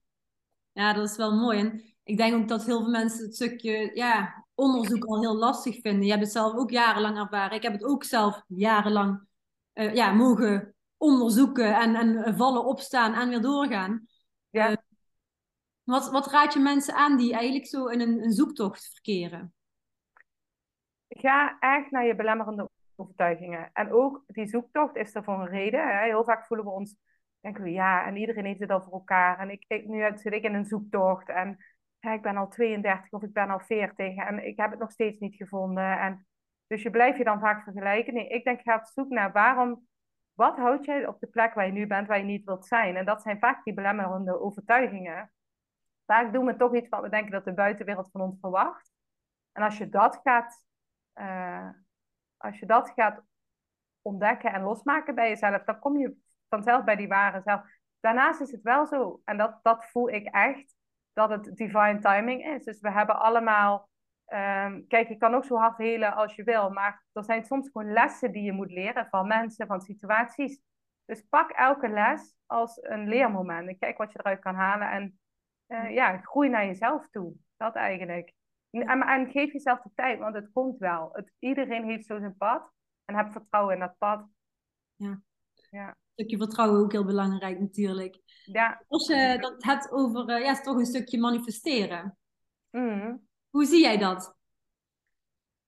ja, dat is wel mooi. En ik denk ook dat heel veel mensen het stukje ja, onderzoek al heel lastig vinden. Je hebt het zelf ook jarenlang ervaren. Ik heb het ook zelf jarenlang uh, ja, mogen onderzoeken en, en vallen, opstaan en weer doorgaan. Ja. Uh, wat, wat raad je mensen aan die eigenlijk zo in een, een zoektocht verkeren? Ga echt naar je belemmerende overtuigingen. En ook die zoektocht is er voor een reden. Hè? Heel vaak voelen we ons, denken we ja, en iedereen heeft het al voor elkaar. En ik, ik, nu zit ik in een zoektocht en ja, ik ben al 32 of ik ben al 40 en ik heb het nog steeds niet gevonden. En, dus je blijft je dan vaak vergelijken. Nee, ik denk ga op zoek naar waarom, wat houdt jij op de plek waar je nu bent, waar je niet wilt zijn. En dat zijn vaak die belemmerende overtuigingen. Vaak doen we toch iets wat we denken dat de buitenwereld van ons verwacht. En als je dat gaat, uh, als je dat gaat ontdekken en losmaken bij jezelf, dan kom je vanzelf bij die ware zelf. Daarnaast is het wel zo, en dat, dat voel ik echt, dat het divine timing is. Dus we hebben allemaal. Um, kijk, je kan ook zo hard helen als je wil, maar er zijn soms gewoon lessen die je moet leren van mensen, van situaties. Dus pak elke les als een leermoment en kijk wat je eruit kan halen. En uh, ja, groei naar jezelf toe. Dat eigenlijk. En, en, geef jezelf de tijd, want het komt wel. Het, iedereen heeft zo zijn pad. En heb vertrouwen in dat pad. Ja. ja. Een stukje vertrouwen ook heel belangrijk natuurlijk. Ja. Als je dat hebt over, uh, ja, toch een stukje manifesteren. Mm. Hoe zie jij dat?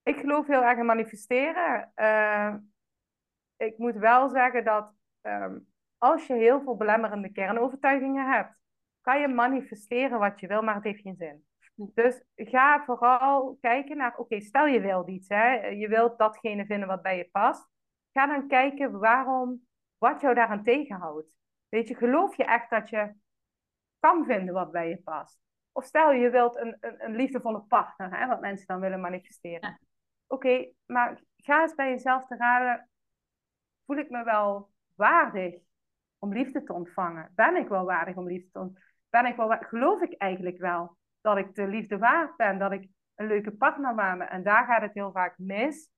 Ik geloof heel erg in manifesteren. Uh, ik moet wel zeggen dat um, als je heel veel belemmerende kernovertuigingen hebt, kan je manifesteren wat je wil, maar het heeft geen zin. Dus ga vooral kijken naar, oké, stel je wilt iets, hè, je wilt datgene vinden wat bij je past. Ga dan kijken waarom, wat jou daaraan tegenhoudt. Weet je, geloof je echt dat je kan vinden wat bij je past? Of stel je wilt een, een, een liefdevolle partner, hè, wat mensen dan willen manifesteren. Oké, maar ga eens bij jezelf te raden, voel ik me wel waardig om liefde te ontvangen? Ben ik wel waardig om liefde te ontvangen? Ben ik wel, geloof ik eigenlijk wel dat ik de liefde waard ben, dat ik een leuke partner ben. En daar gaat het heel vaak mis.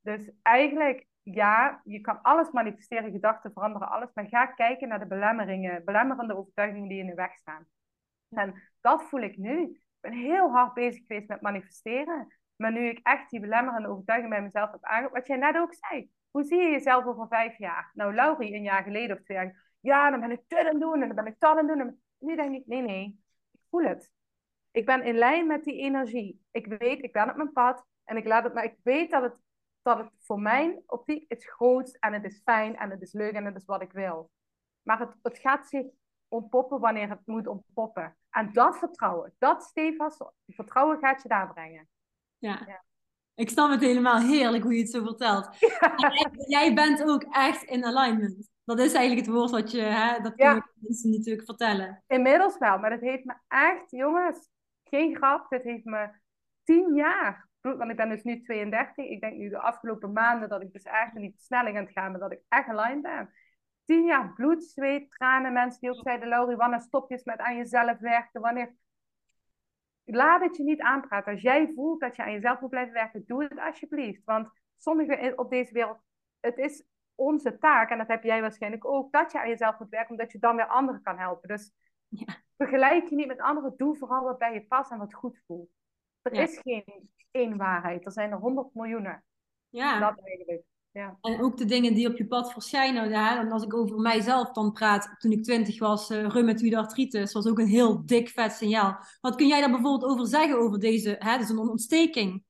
Dus eigenlijk, ja, je kan alles manifesteren, gedachten veranderen, alles. Maar ga kijken naar de belemmeringen, belemmerende overtuigingen die in de weg staan. En dat voel ik nu. Ik ben heel hard bezig geweest met manifesteren. Maar nu ik echt die belemmerende overtuiging bij mezelf heb aangepakt, wat jij net ook zei. Hoe zie je jezelf over vijf jaar? Nou, Laurie, een jaar geleden of twee jaar. Ja, dan ben ik dit aan het doen en dan ben ik dat aan het doen. En nu denk ik, nee, nee, ik voel het. Ik ben in lijn met die energie. Ik weet, ik ben op mijn pad en ik laat het, maar ik weet dat het, dat het voor mijn optiek is groot en het is fijn en het is leuk en het is wat ik wil. Maar het, het gaat zich ontpoppen wanneer het moet ontpoppen. En dat vertrouwen, dat stevast, vertrouwen gaat je daar brengen. Ja. ja. Ik snap het helemaal heerlijk hoe je het zo vertelt. [laughs] Jij, jij, bent ook echt in alignment. Dat is eigenlijk het woord wat je, hè, dat kun je mensen natuurlijk vertellen. Inmiddels wel, maar dat heeft me echt, jongens, geen grap, dit heeft me tien jaar. Want ik ben dus nu 32. Ik denk nu de afgelopen maanden dat ik dus echt in die versnelling aan het gaan ben, dat ik echt aligned ben. Tien jaar bloed, zweet, tranen. Mensen die ook zeiden, Laurie, wanneer stop je met aan jezelf werken? Wanneer... Laat het je niet aanpraten. Als jij voelt dat je aan jezelf moet blijven werken, doe het alsjeblieft. Want sommigen op deze wereld, het is onze taak, en dat heb jij waarschijnlijk ook, dat je aan jezelf moet werken, omdat je dan weer anderen kan helpen. Dus ja. vergelijk je niet met anderen, doe vooral wat bij je past en wat goed voelt. Er is geen één waarheid, er zijn er honderd miljoenen. Ja. Dat eigenlijk. Ja. En ook de dingen die op je pad verschijnen. Ja, en als ik over mijzelf dan praat, toen ik twintig was, uh, rheumatoïde artritis, was ook een heel dik vet signaal. Wat kun jij daar bijvoorbeeld over zeggen over deze, hè, dus een ontsteking?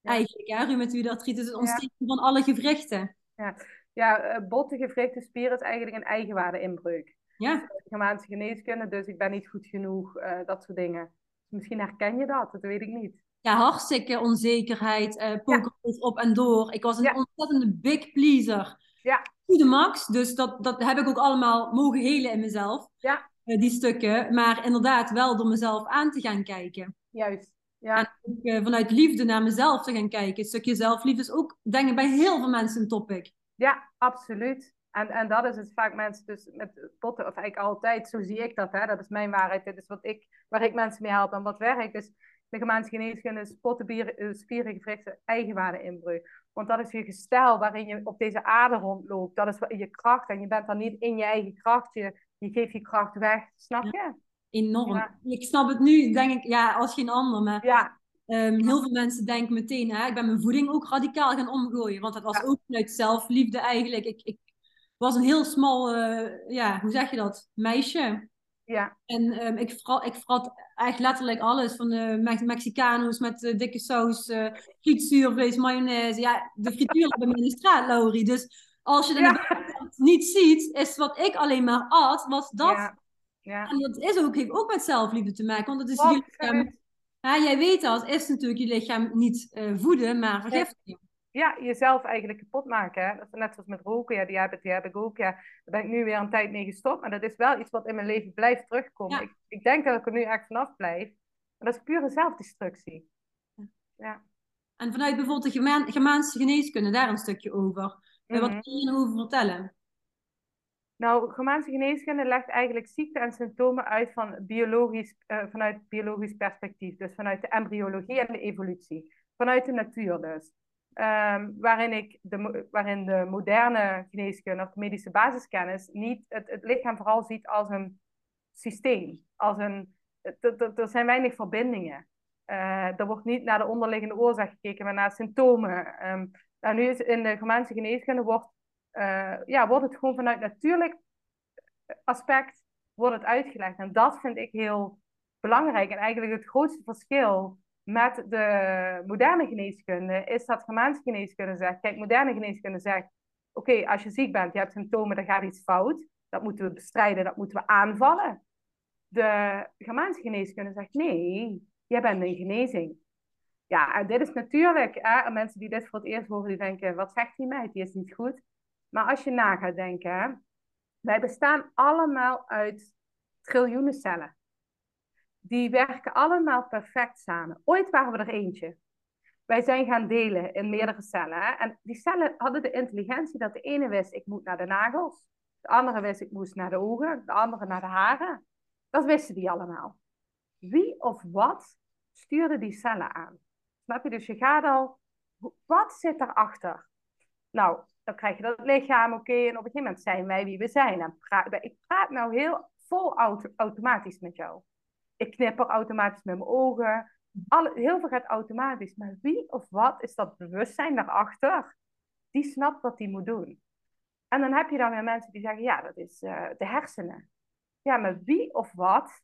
Ja. Eigenlijk, rheumatoïde artritis is een ontsteking van alle gewrichten. Ja, ja uh, botten, gewrichten, spieren is eigenlijk een eigenwaarde inbreuk. Ja. Germaanse geneeskunde, dus ik ben niet goed genoeg, uh, dat soort dingen. Dus misschien herken je dat, dat weet ik niet. Ja, hartstikke onzekerheid, uh, ja. op en door. Ik was een ontzettende big pleaser. Ja. To de max, dus dat, dat heb ik ook allemaal mogen helen in mezelf. Ja. Uh, die stukken, maar inderdaad wel door mezelf aan te gaan kijken. Juist. Ja. En ook, uh, vanuit liefde naar mezelf te gaan kijken. Een stukje zelfliefde is ook, denk ik, bij heel veel mensen een topic. Ja, absoluut. En, en dat is het vaak mensen dus met potten, of eigenlijk altijd, zo zie ik dat, hè, dat is mijn waarheid, dit is wat ik, waar ik mensen mee help en wat werkt. Dus de gemaanse geneeskunde is potten, bier, spieren, gewrichten, eigenwaarde inbreuk. Want dat is je gestel waarin je op deze aarde rondloopt. Dat is je kracht en je bent dan niet in je eigen kracht. Je, je geeft je kracht weg, snap je? enorm. Ik snap het nu, denk ik, ja, als geen ander. Maar ja. Um, heel veel mensen denken meteen, hè, ik ben mijn voeding ook radicaal gaan omgooien. Want dat was ook vanuit zelfliefde eigenlijk. Ik, ik was een heel smal, uh, ja, hoe zeg je dat, meisje. Ja. En um, ik, vrat, ik vrat echt letterlijk alles. Van de Me Mexicanos met uh, dikke saus, uh, frietzuurvlees, mayonaise. Ja, de frituur bij in de straat, Laurie. Dus als je ja. niet ziet, is wat ik alleen maar at, was dat. Ja. Ja. En dat is ook, heeft ook met zelfliefde te maken. Want het is je lichaam. Ja, jij weet dat, is natuurlijk je lichaam niet uh, voeden, maar vergiftigen. Ja, jezelf eigenlijk kapot maken. Hè? Dat is net zoals met roken. Ja, die heb, die heb ik ook. Ja, daar ben ik nu weer een tijd mee gestopt. Maar dat is wel iets wat in mijn leven blijft terugkomen. Ik, ik denk dat ik er nu echt vanaf blijf. Maar dat is pure zelfdestructie. Ja. En vanuit bijvoorbeeld de Germaanse geneeskunde, daar een stukje over. Mm -hmm. Wat kun je erover vertellen? Nou, Germaanse geneeskunde legt eigenlijk ziekte en symptomen uit van biologisch, uh, vanuit biologisch perspectief. Dus vanuit de embryologie en de evolutie. Vanuit de natuur dus. Um, waarin, ik de, waarin de moderne geneeskunde of medische basiskennis niet het, het lichaam vooral ziet als een systeem. Als een, er zijn weinig verbindingen. Uh, er wordt niet naar de onderliggende oorzaak gekeken, maar naar symptomen. Um, nou, nu is in de Germaanse geneeskunde wordt uh, ja, wordt het gewoon vanuit natuurlijk aspect wordt het uitgelegd. En dat vind ik heel belangrijk. En eigenlijk het grootste verschil met de moderne geneeskunde is dat Germaanse geneeskunde zegt, kijk, moderne geneeskunde zegt, oké, als je ziek bent, je hebt symptomen, dan gaat iets fout. Dat moeten we bestrijden, dat moeten we aanvallen. De Germaanse geneeskunde zegt, nee, jij bent een genezing. Ja, en dit is natuurlijk, hè, mensen die dit voor het eerst horen, die denken, wat zegt die meid, die is niet goed. Maar als je na gaat denken, wij bestaan allemaal uit triljoenen cellen. Die werken allemaal perfect samen. Ooit waren we er eentje. Wij zijn gaan delen in meerdere cellen. En die cellen hadden de intelligentie dat de ene wist, ik moet naar de nagels. De andere wist, ik moest naar de ogen. De andere naar de haren. Dat wisten die allemaal. Wie of wat stuurde die cellen aan? Snap je? Dus je gaat al, wat zit erachter? Nou, dan krijg je dat lichaam, oké, en op een gegeven moment zijn wij wie we zijn. En ik praat nou heel vol auto automatisch met jou. Ik knipper automatisch met mijn ogen. Alle, heel veel gaat automatisch. Maar wie of wat is dat bewustzijn daarachter? Die snapt wat die moet doen. En dan heb je dan weer mensen die zeggen, ja, dat is uh, de hersenen. Ja, maar wie of wat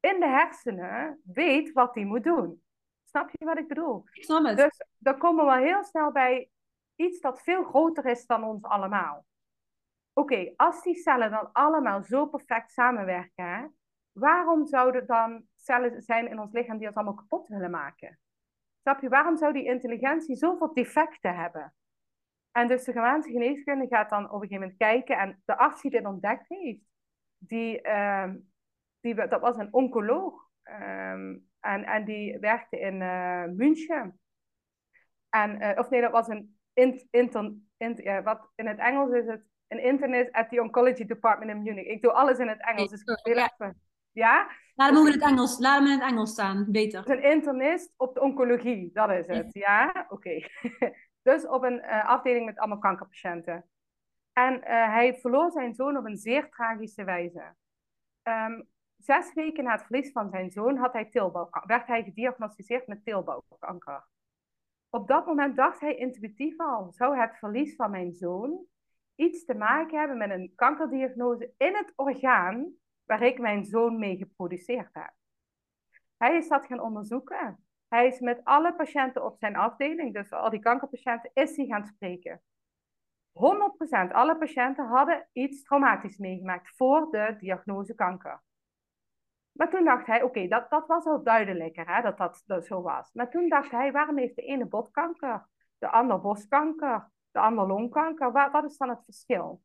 in de hersenen weet wat die moet doen? Snap je wat ik bedoel? Ik snap het. Dus dan komen we heel snel bij iets dat veel groter is dan ons allemaal. Oké, als die cellen dan allemaal zo perfect samenwerken, waarom zouden dan cellen zijn in ons lichaam die ons allemaal kapot willen maken? Snap je, waarom zou die intelligentie zoveel defecten hebben? En dus de Germaanse geneeskunde gaat dan op een gegeven moment kijken en de arts die dit ontdekt heeft, die, uh, die, dat was een oncoloog um, en, en die werkte in uh, München. En, uh, of nee, dat was een in, in, ja, wat in het Engels is het een internist at the Oncology Department in Munich. Ik doe alles in het Engels, dus ik wil even. Ja? Laat hem, in het Engels, laat hem in het Engels staan, beter. Een internist op de oncologie, dat is het. Ja, oké. [laughs] dus op een uh, afdeling met allemaal kankerpatiënten. En uh, hij verloor zijn zoon op een zeer tragische wijze. Um, zes weken na het verlies van zijn zoon had hij werd hij gediagnosticeerd met tilbouwkanker. Op dat moment dacht hij intuïtief al, zou het verlies van mijn zoon iets te maken hebben met een kankerdiagnose in het orgaan waar ik mijn zoon mee geproduceerd heb. Hij is dat gaan onderzoeken. Hij is met alle patiënten op zijn afdeling, dus al die kankerpatiënten, is hij gaan spreken. 100% alle patiënten hadden iets traumatisch meegemaakt voor de diagnose kanker. Maar toen dacht hij, oké, dat, dat was al duidelijker, hè, dat, dat dat zo was. Maar toen dacht hij, waarom heeft de ene botkanker, de ander borstkanker, de ander longkanker? Wat, wat is dan het verschil?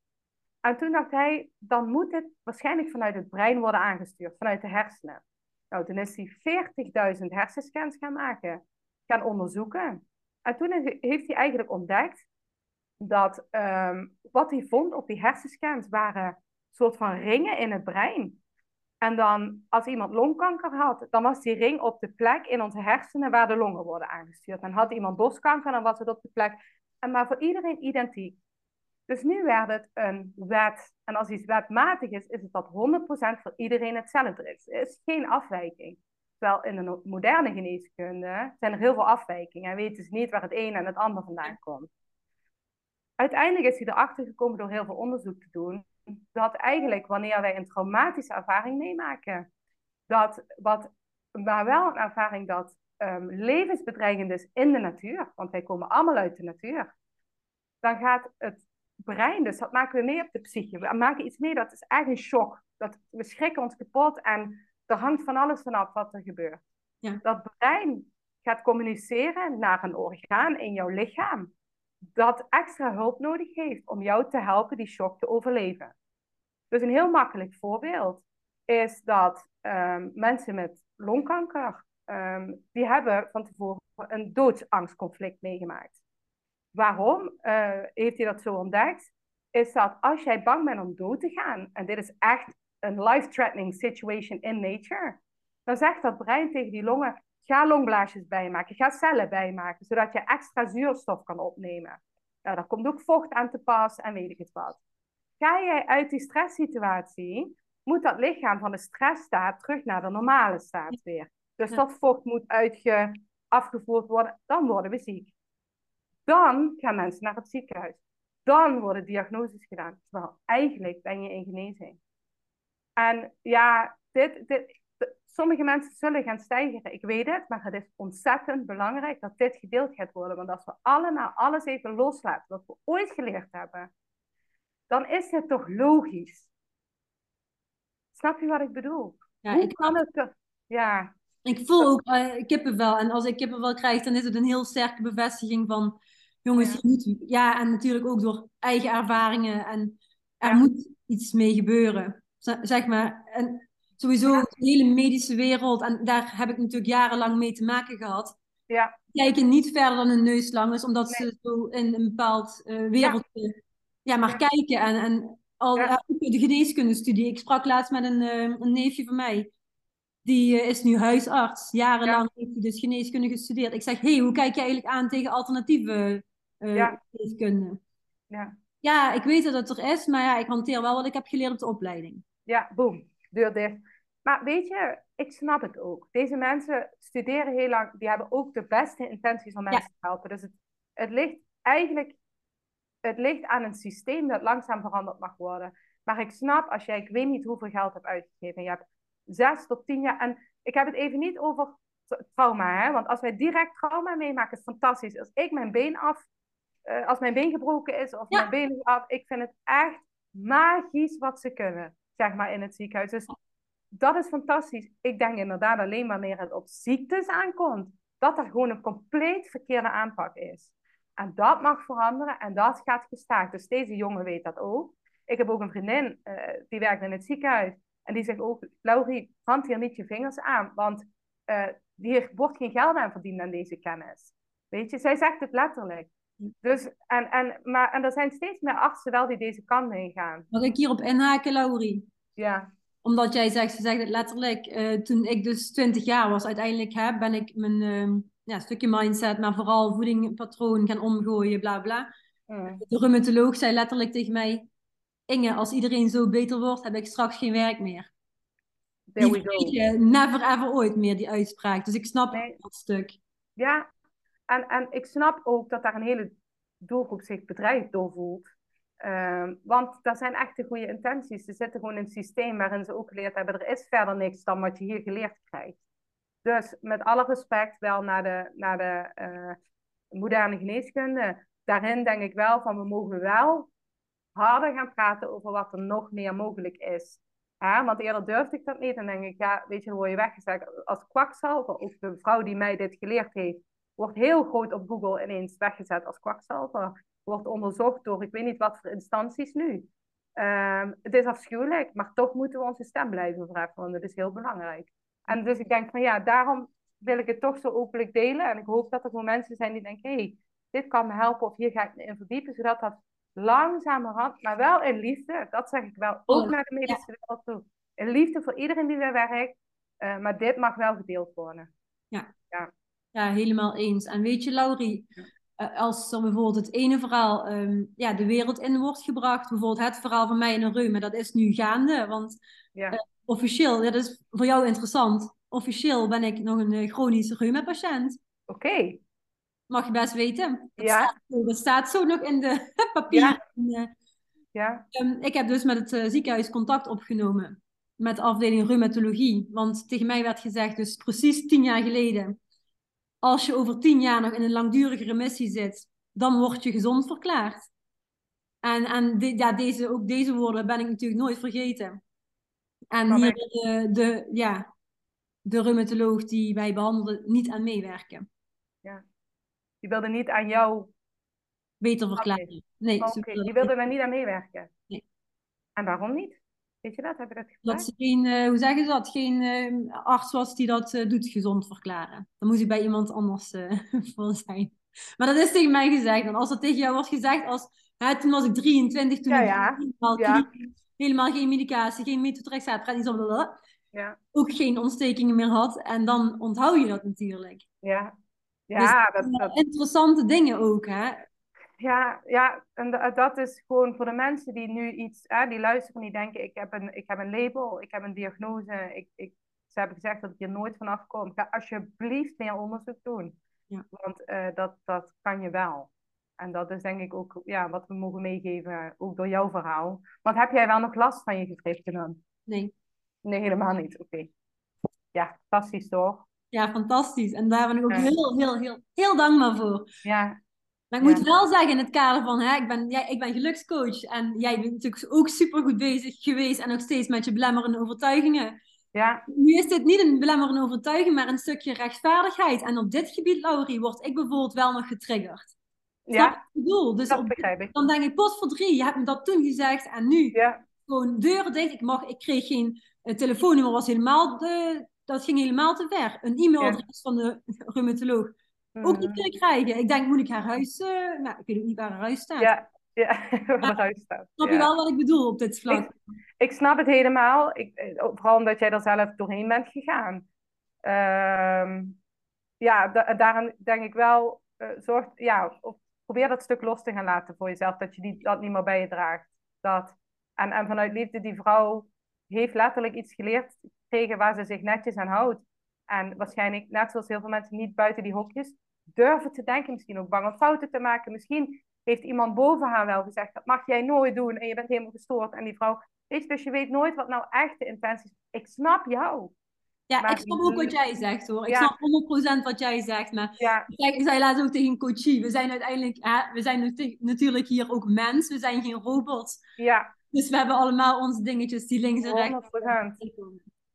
En toen dacht hij, dan moet dit waarschijnlijk vanuit het brein worden aangestuurd, vanuit de hersenen. Nou, toen is hij 40.000 hersenscans gaan maken, gaan onderzoeken. En toen heeft hij eigenlijk ontdekt dat ehm, wat hij vond op die hersenscans waren soort van ringen in het brein. En dan, als iemand longkanker had, dan was die ring op de plek in onze hersenen waar de longen worden aangestuurd. En had iemand borstkanker, dan was het op de plek. En maar voor iedereen identiek. Dus nu werd het een wet. En als iets wetmatig is, is het dat 100% voor iedereen hetzelfde is. Er is geen afwijking. Terwijl in de moderne geneeskunde zijn er heel veel afwijkingen. En weten ze niet waar het een en het ander vandaan komt. Uiteindelijk is hij erachter gekomen door heel veel onderzoek te doen dat eigenlijk wanneer wij een traumatische ervaring meemaken, dat wat, maar wel een ervaring dat um, levensbedreigend is in de natuur, want wij komen allemaal uit de natuur, dan gaat het brein, dus dat maken we mee op de psyche. We maken iets mee, dat is eigenlijk een shock. Dat, we schrikken ons kapot en er hangt van alles vanaf wat er gebeurt. Ja. Dat brein gaat communiceren naar een orgaan in jouw lichaam dat extra hulp nodig heeft om jou te helpen die shock te overleven. Dus een heel makkelijk voorbeeld is dat ehm, mensen met longkanker, um, die hebben van tevoren een doodsangstconflict meegemaakt. Waarom uh, heeft hij dat zo ontdekt? Is dat als jij bang bent om dood te gaan, en dit is echt een life-threatening situation in nature, dan zegt dat brein tegen die longen, Ga longblaasjes bijmaken, ga cellen bijmaken, zodat je extra zuurstof kan opnemen. Nou, daar komt ook vocht aan te pas en weet ik het wat. Ga jij uit die stresssituatie, moet dat lichaam van de stressstaat terug naar de normale staat weer. Dus dat vocht moet uitge, afgevoerd worden, dan worden we ziek. Dan gaan mensen naar het ziekenhuis. Dan worden diagnoses gedaan. Terwijl eigenlijk ben je in genezing. En ja, dit, dit, Sommige mensen zullen gaan stijgen, ik weet het, maar het is ontzettend belangrijk dat dit gedeeld gaat worden. Want als we allemaal alles even loslaten wat we ooit geleerd hebben, dan is het toch logisch. Snap je wat ik bedoel? Ja, Hoe ik kan het Ja. Ik voel ook uh, kippenvel. En als ik kippenvel krijg, dan is het een heel sterke bevestiging van... Jongens, ja. moet, ja, en natuurlijk ook door eigen ervaringen. En er moet iets mee gebeuren. Zeg maar. En sowieso de hele medische wereld, en daar heb ik natuurlijk jarenlang mee te maken gehad. Ja. Kijken niet verder dan een neus lang is, omdat ze zo in een bepaald uh, wereldje ja. maar kijken. En, en al de geneeskundestudie. Ik sprak laatst met een, uh, een neefje van mij. Die uh, is nu huisarts. Jarenlang heeft hij dus geneeskunde gestudeerd. Ik zeg, hey, hoe kijk je eigenlijk aan tegen alternatieve geneeskunde? Ja. ja, ik weet dat het er is, maar ja, ik hanteer wel wat ik heb geleerd op de opleiding. Ja, boom, deur dicht. Maar weet je, ik snap het ook. Deze mensen studeren heel lang, die hebben ook de beste intenties om mensen te helpen. Dus het, het ligt eigenlijk het ligt aan een systeem dat langzaam veranderd mag worden. Maar ik snap als jij, ik weet niet hoeveel geld hebt uitgegeven. Je hebt zes tot tien jaar. En ik heb het even niet over trauma, hè? want als wij direct trauma meemaken, is het fantastisch. Als ik mijn been af, uh, als mijn been gebroken is of mijn been is af, ik vind het echt magisch wat ze kunnen, zeg maar, in het ziekenhuis. Dus dat is fantastisch. Ik denk inderdaad alleen wanneer het op ziektes aankomt, dat er gewoon een compleet verkeerde aanpak is. En dat mag veranderen en dat gaat gestaag. Dus deze jongen weet dat ook. Ik heb ook een vriendin uh, die werkt in het ziekenhuis. En die zegt ook, Laurie, brand hier niet je vingers aan. Want uh, hier wordt geen geld aan verdiend aan deze kennis. Weet je, zij zegt het letterlijk. Dus, en, en, maar, en er zijn steeds meer artsen wel die deze kant mee gaan. Mag ik hierop inhaken, Laurie? Ja omdat jij zegt, ze zegt het letterlijk, uh, toen ik dus 20 jaar was, uiteindelijk hè, ben ik mijn uh, ja, stukje mindset, maar vooral voedingpatroon gaan omgooien, bla bla. Mm. De rheumatoloog zei letterlijk tegen mij, Inge, als iedereen zo beter wordt, heb ik straks geen werk meer. There we go. never ever ooit meer, die uitspraak. Dus ik snap dat stuk. Ja, en, en ik snap ook dat daar een hele doelgroep zich bedreigd door voelt. Uh, want dat zijn echt de goede intenties. Ze zitten gewoon in een systeem waarin ze ook geleerd hebben: er is verder niks dan wat je hier geleerd krijgt. Dus met alle respect wel naar de, naar de uh, moderne geneeskunde. Daarin denk ik wel van we mogen wel harder gaan praten over wat er nog meer mogelijk is. Want eerder durfde ik dat niet. En denk ik, ja, weet je, dan word je weggezet als kwakzalver. Ook de vrouw die mij dit geleerd heeft, wordt heel groot op Google ineens weggezet als kwakzalver wordt onderzocht door ik weet niet wat voor instanties nu. Um, het is afschuwelijk, maar toch moeten we onze stem blijven verheffen, want dat is heel belangrijk. En dus ik denk van ja, daarom wil ik het toch zo openlijk delen. En ik hoop dat er gewoon mensen zijn die denken, hé, hey, dit kan me helpen of hier ga ik me in verdiepen, zodat dat langzamerhand, maar wel in liefde, dat zeg ik wel, ook Oh, naar de medische wereld toe. In liefde voor iedereen die daar werkt, eh, maar dit mag wel gedeeld worden. Ja, helemaal eens. En weet je, Laurie, eh, als er bijvoorbeeld het ene verhaal ehm, ja, de wereld in wordt gebracht, bijvoorbeeld het verhaal van mij en een reuma, dat is nu gaande. Want Ja, Eh, officieel, ja, dat is voor jou interessant, officieel ben ik nog een eh, chronische reuma-patiënt. oké. Mag je best weten. Dat, Ja. staat, zo- dat staat zo nog in de [laughs] papieren. En, eh, Ja, Ehm, ik heb dus met het ziekenhuis contact opgenomen met de afdeling reumatologie. Want tegen mij werd gezegd, dus precies tien jaar geleden, als je over tien jaar nog in een langdurige remissie zit, dan word je gezond verklaard. En, en de- ja, deze, ook deze woorden ben ik natuurlijk nooit vergeten. En Snap hier de, de, ja, de reumatoloog die wij behandelden niet aan meewerken. die wilde niet aan jou, Beter verklaren. Nee, wilden die wilde daar niet aan meewerken. Nee. En waarom niet? Weet je dat? Heb je dat ze geen, eh, hoe zeggen ze dat, geen eh, arts was die dat eh, doet gezond verklaren. Dan moet ik bij iemand anders [laughs] voor zijn. Maar dat is tegen mij gezegd. En als dat tegen jou was gezegd, als, hè, toen was ik 23, toen Ja, ik ja. helemaal, Ja. kliniek- helemaal geen medicatie, geen methotrexaat, prednisone, Ja, ook geen ontstekingen meer had. En dan onthoud je dat natuurlijk. ja. Dus Ja, dat dat, interessante dingen ook, hè. Ja, ja, en da- dat is gewoon voor de mensen die nu iets, hè, die luisteren, die denken, ik heb een, ik heb een label, ik heb een diagnose, ik, ik, ze hebben gezegd dat ik hier nooit vanaf kom. Ga alsjeblieft meer onderzoek doen. Ja. Want eh, dat, dat kan je wel. En dat is denk ik ook ja, wat we mogen meegeven, ook door jouw verhaal. Want heb jij wel nog last van je gewrichten dan? Nee. Nee, helemaal niet. Oké. Ja, fantastisch toch? Ja, fantastisch. En daar ben ik ook Ja. heel, heel, heel, heel dankbaar voor. Ja, Maar ik Ja. moet wel zeggen, in het kader van, hè, ik, ben, jij, ik ben gelukscoach en jij bent natuurlijk ook super goed bezig geweest en nog steeds met je belemmerende overtuigingen. ja, Nu is dit niet een belemmerende overtuiging, maar een stukje rechtvaardigheid. En op dit gebied, Laurie, word ik bijvoorbeeld wel nog getriggerd. Ja, wat ik bedoel? Dus dat begrijp ik. dan denk ik, pot voor drie, je hebt me dat toen gezegd en nu Ja, gewoon deuren dicht. Ik, mag, ik kreeg geen uh, telefoonnummer, was helemaal de, dat ging helemaal te ver. Een e-mailadres van de rheumatoloog ook niet mm, kunnen krijgen. Ik denk, moet ik haar huis... Uh, nou, ik weet ook niet waar haar huis staat. ja, ja, [laughs] waar huis staat. Snap Ja. je wel wat ik bedoel op dit vlak? Ik, ik snap het helemaal. Ik, eh, vooral omdat jij er zelf doorheen bent gegaan. Ehm, ja, da daarom denk ik wel, eh, zorg, ja, of probeer dat stuk los te gaan laten voor jezelf. Dat je die, dat niet meer bij je draagt. Dat, en, en vanuit liefde, die vrouw heeft letterlijk iets geleerd gekregen waar ze zich netjes aan houdt. En waarschijnlijk, net zoals heel veel mensen, niet buiten die hokjes durven te denken. Misschien ook bang om fouten te maken. Misschien heeft iemand boven haar wel gezegd, dat mag jij nooit doen. En je bent helemaal gestoord. En die vrouw, weet je, dus je weet nooit wat nou echt de intentie is. Ik snap jou. Ja, Maar- ik snap ook wat jij zegt hoor. Ik Ja. snap 100% wat jij zegt. Maar Ja, ik zei, laatst ook tegen een coachie. We zijn uiteindelijk, hè, we zijn natu- natuurlijk hier ook mens. We zijn geen robots. ja, Dus we hebben allemaal onze dingetjes die links en rechts 100%.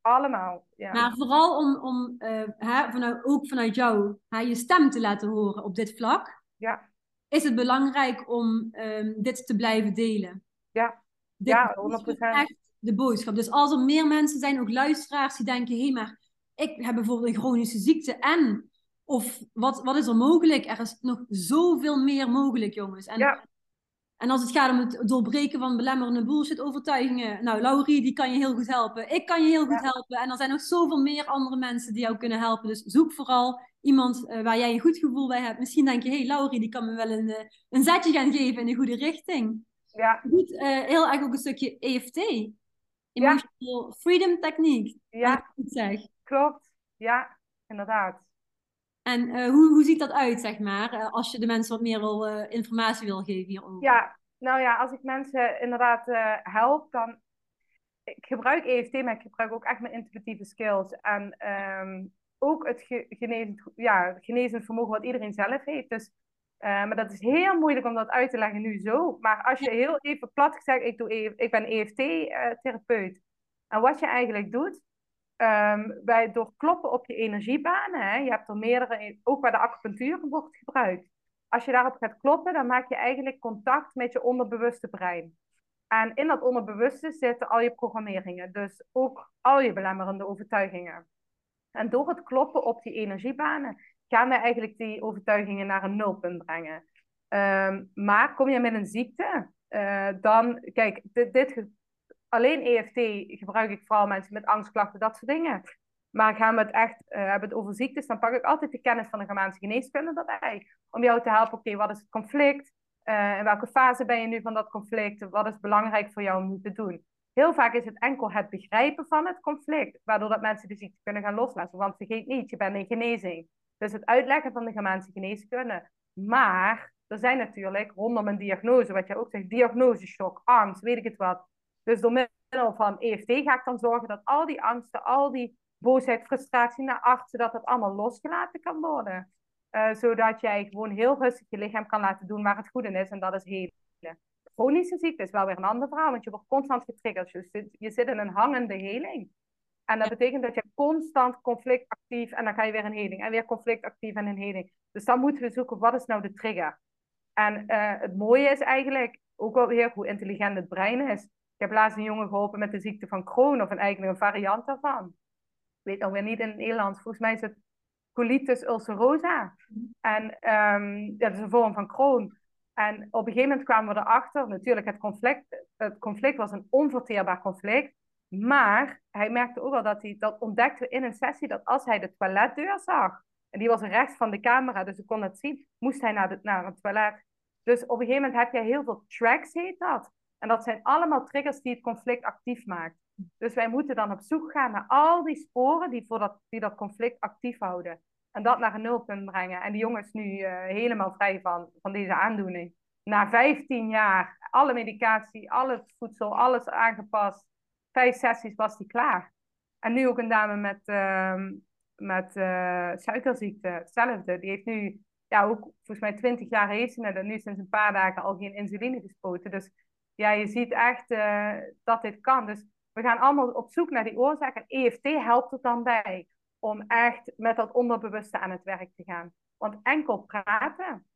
Allemaal. Ja, Maar vooral om, om uh, hè, vanuit, ook vanuit jou hè, je stem te laten horen op dit vlak. ja, Is het belangrijk om um, dit te blijven delen. ja. Dit Ja, is 100%. echt de boodschap. Dus als er meer mensen zijn, ook luisteraars, die denken: hé, hey, maar ik heb bijvoorbeeld een chronische ziekte en. Of wat, wat is er mogelijk? Er is nog zoveel meer mogelijk, jongens. En, Ja. En als het gaat om het doorbreken van belemmerende bullshit-overtuigingen. Nou, Laurie, die kan je heel goed helpen. Ik kan je heel goed Ja. helpen. En er zijn nog zoveel meer andere mensen die jou kunnen helpen. Dus zoek vooral iemand uh, waar jij een goed gevoel bij hebt. Misschien denk je: hé, hey, Laurie, die kan me wel een, uh, een zetje gaan geven in de goede richting. Ja. Goed, uh, heel erg ook een stukje EFT. Emotional Freedom Techniek. Ja, ik zeg. klopt. Ja, inderdaad. En uh, hoe, hoe ziet dat uit, zeg maar, uh, als je de mensen wat meer wil, uh, informatie wil geven hierover? Ja, nou ja, als ik mensen inderdaad help, dan... Ik gebruik EFT, maar ik gebruik ook echt mijn intuïtieve skills. En um, ook het ge genezend, ja, genezend vermogen wat iedereen zelf heeft. Dus, maar dat is heel moeilijk om dat uit te leggen nu zo. Maar als je heel even plat gezegd, ik, doe EF, ik ben EFT-therapeut. en wat je eigenlijk doet, Um, bij, door kloppen op je energiebanen, hè, je hebt er meerdere, ook bij de acupunctuur wordt gebruikt. Als je daarop gaat kloppen, dan maak je eigenlijk contact met je onderbewuste brein. En in dat onderbewuste zitten al je programmeringen, dus ook al je belemmerende overtuigingen. En door het kloppen op die energiebanen gaan we eigenlijk die overtuigingen naar een nulpunt brengen. Ehm, maar kom je met een ziekte, uh, dan, kijk, dit, dit, alleen EFT gebruik ik vooral mensen met angstklachten, dat soort dingen. Maar gaan we het echt uh, hebben het over ziektes, dan pak ik altijd de kennis van de Germaanse geneeskunde erbij. Om jou te helpen, oké, wat is het conflict? Uh, in welke fase ben je nu van dat conflict? Wat is belangrijk voor jou om te doen? Heel vaak is het enkel het begrijpen van het conflict, waardoor dat mensen de ziekte kunnen gaan loslaten. Want vergeet niet, je bent in genezing. Dus het uitleggen van de Germaanse geneeskunde. Maar er zijn natuurlijk rondom een diagnose, wat je ook zegt, diagnoseshock, angst, weet ik het wat. Dus door middel van EFT ga ik dan zorgen dat al die angsten, al die boosheid, frustratie naar achter, dat dat allemaal losgelaten kan worden. Uh, zodat jij gewoon heel rustig je lichaam kan laten doen waar het goed in is, en dat is helen. Chronische ziekte is wel weer een ander verhaal, want je wordt constant getriggerd. Je zit, je zit in een hangende heling. En dat betekent dat je constant conflictactief en dan ga je weer een heling en weer conflictactief en een heling. Dus dan moeten we zoeken wat is nou de trigger. En uh, het mooie is eigenlijk ook wel weer hoe intelligent het brein is. Ik heb laatst een jongen geholpen met de ziekte van Crohn of een, eigenlijk een variant daarvan. Ik weet nog weer niet in het Nederlands. Volgens mij is het colitis ulcerosa. En um, dat is een vorm van Crohn. En op een gegeven moment kwamen we erachter, natuurlijk het conflict, het conflict was een onverteerbaar conflict. Maar hij merkte ook wel dat hij, dat ontdekte in een sessie, dat als hij de toiletdeur zag, en die was rechts van de camera, dus ik kon het zien, moest hij naar, de, naar het toilet. Dus op een gegeven moment heb je heel veel tracks, heet dat. En dat zijn allemaal triggers die het conflict actief maakt. Dus wij moeten dan op zoek gaan naar al die sporen die, voor dat, die dat conflict actief houden. En dat naar een nulpunt brengen. En die jongen is nu uh, helemaal vrij van, van deze aandoening. Na 15 jaar, alle medicatie, al het voedsel, alles aangepast. Vijf sessies was die klaar. En nu ook een dame met, uh, met uh, suikerziekte, hetzelfde. Die heeft nu, ja, ook volgens mij 20 jaar heeft ze en nu sinds een paar dagen al geen insuline gespoten. Dus ja, je ziet echt uh, dat dit kan. Dus we gaan allemaal op zoek naar die oorzaak. En EFT helpt er dan bij om echt met dat onderbewuste aan het werk te gaan. Want enkel praten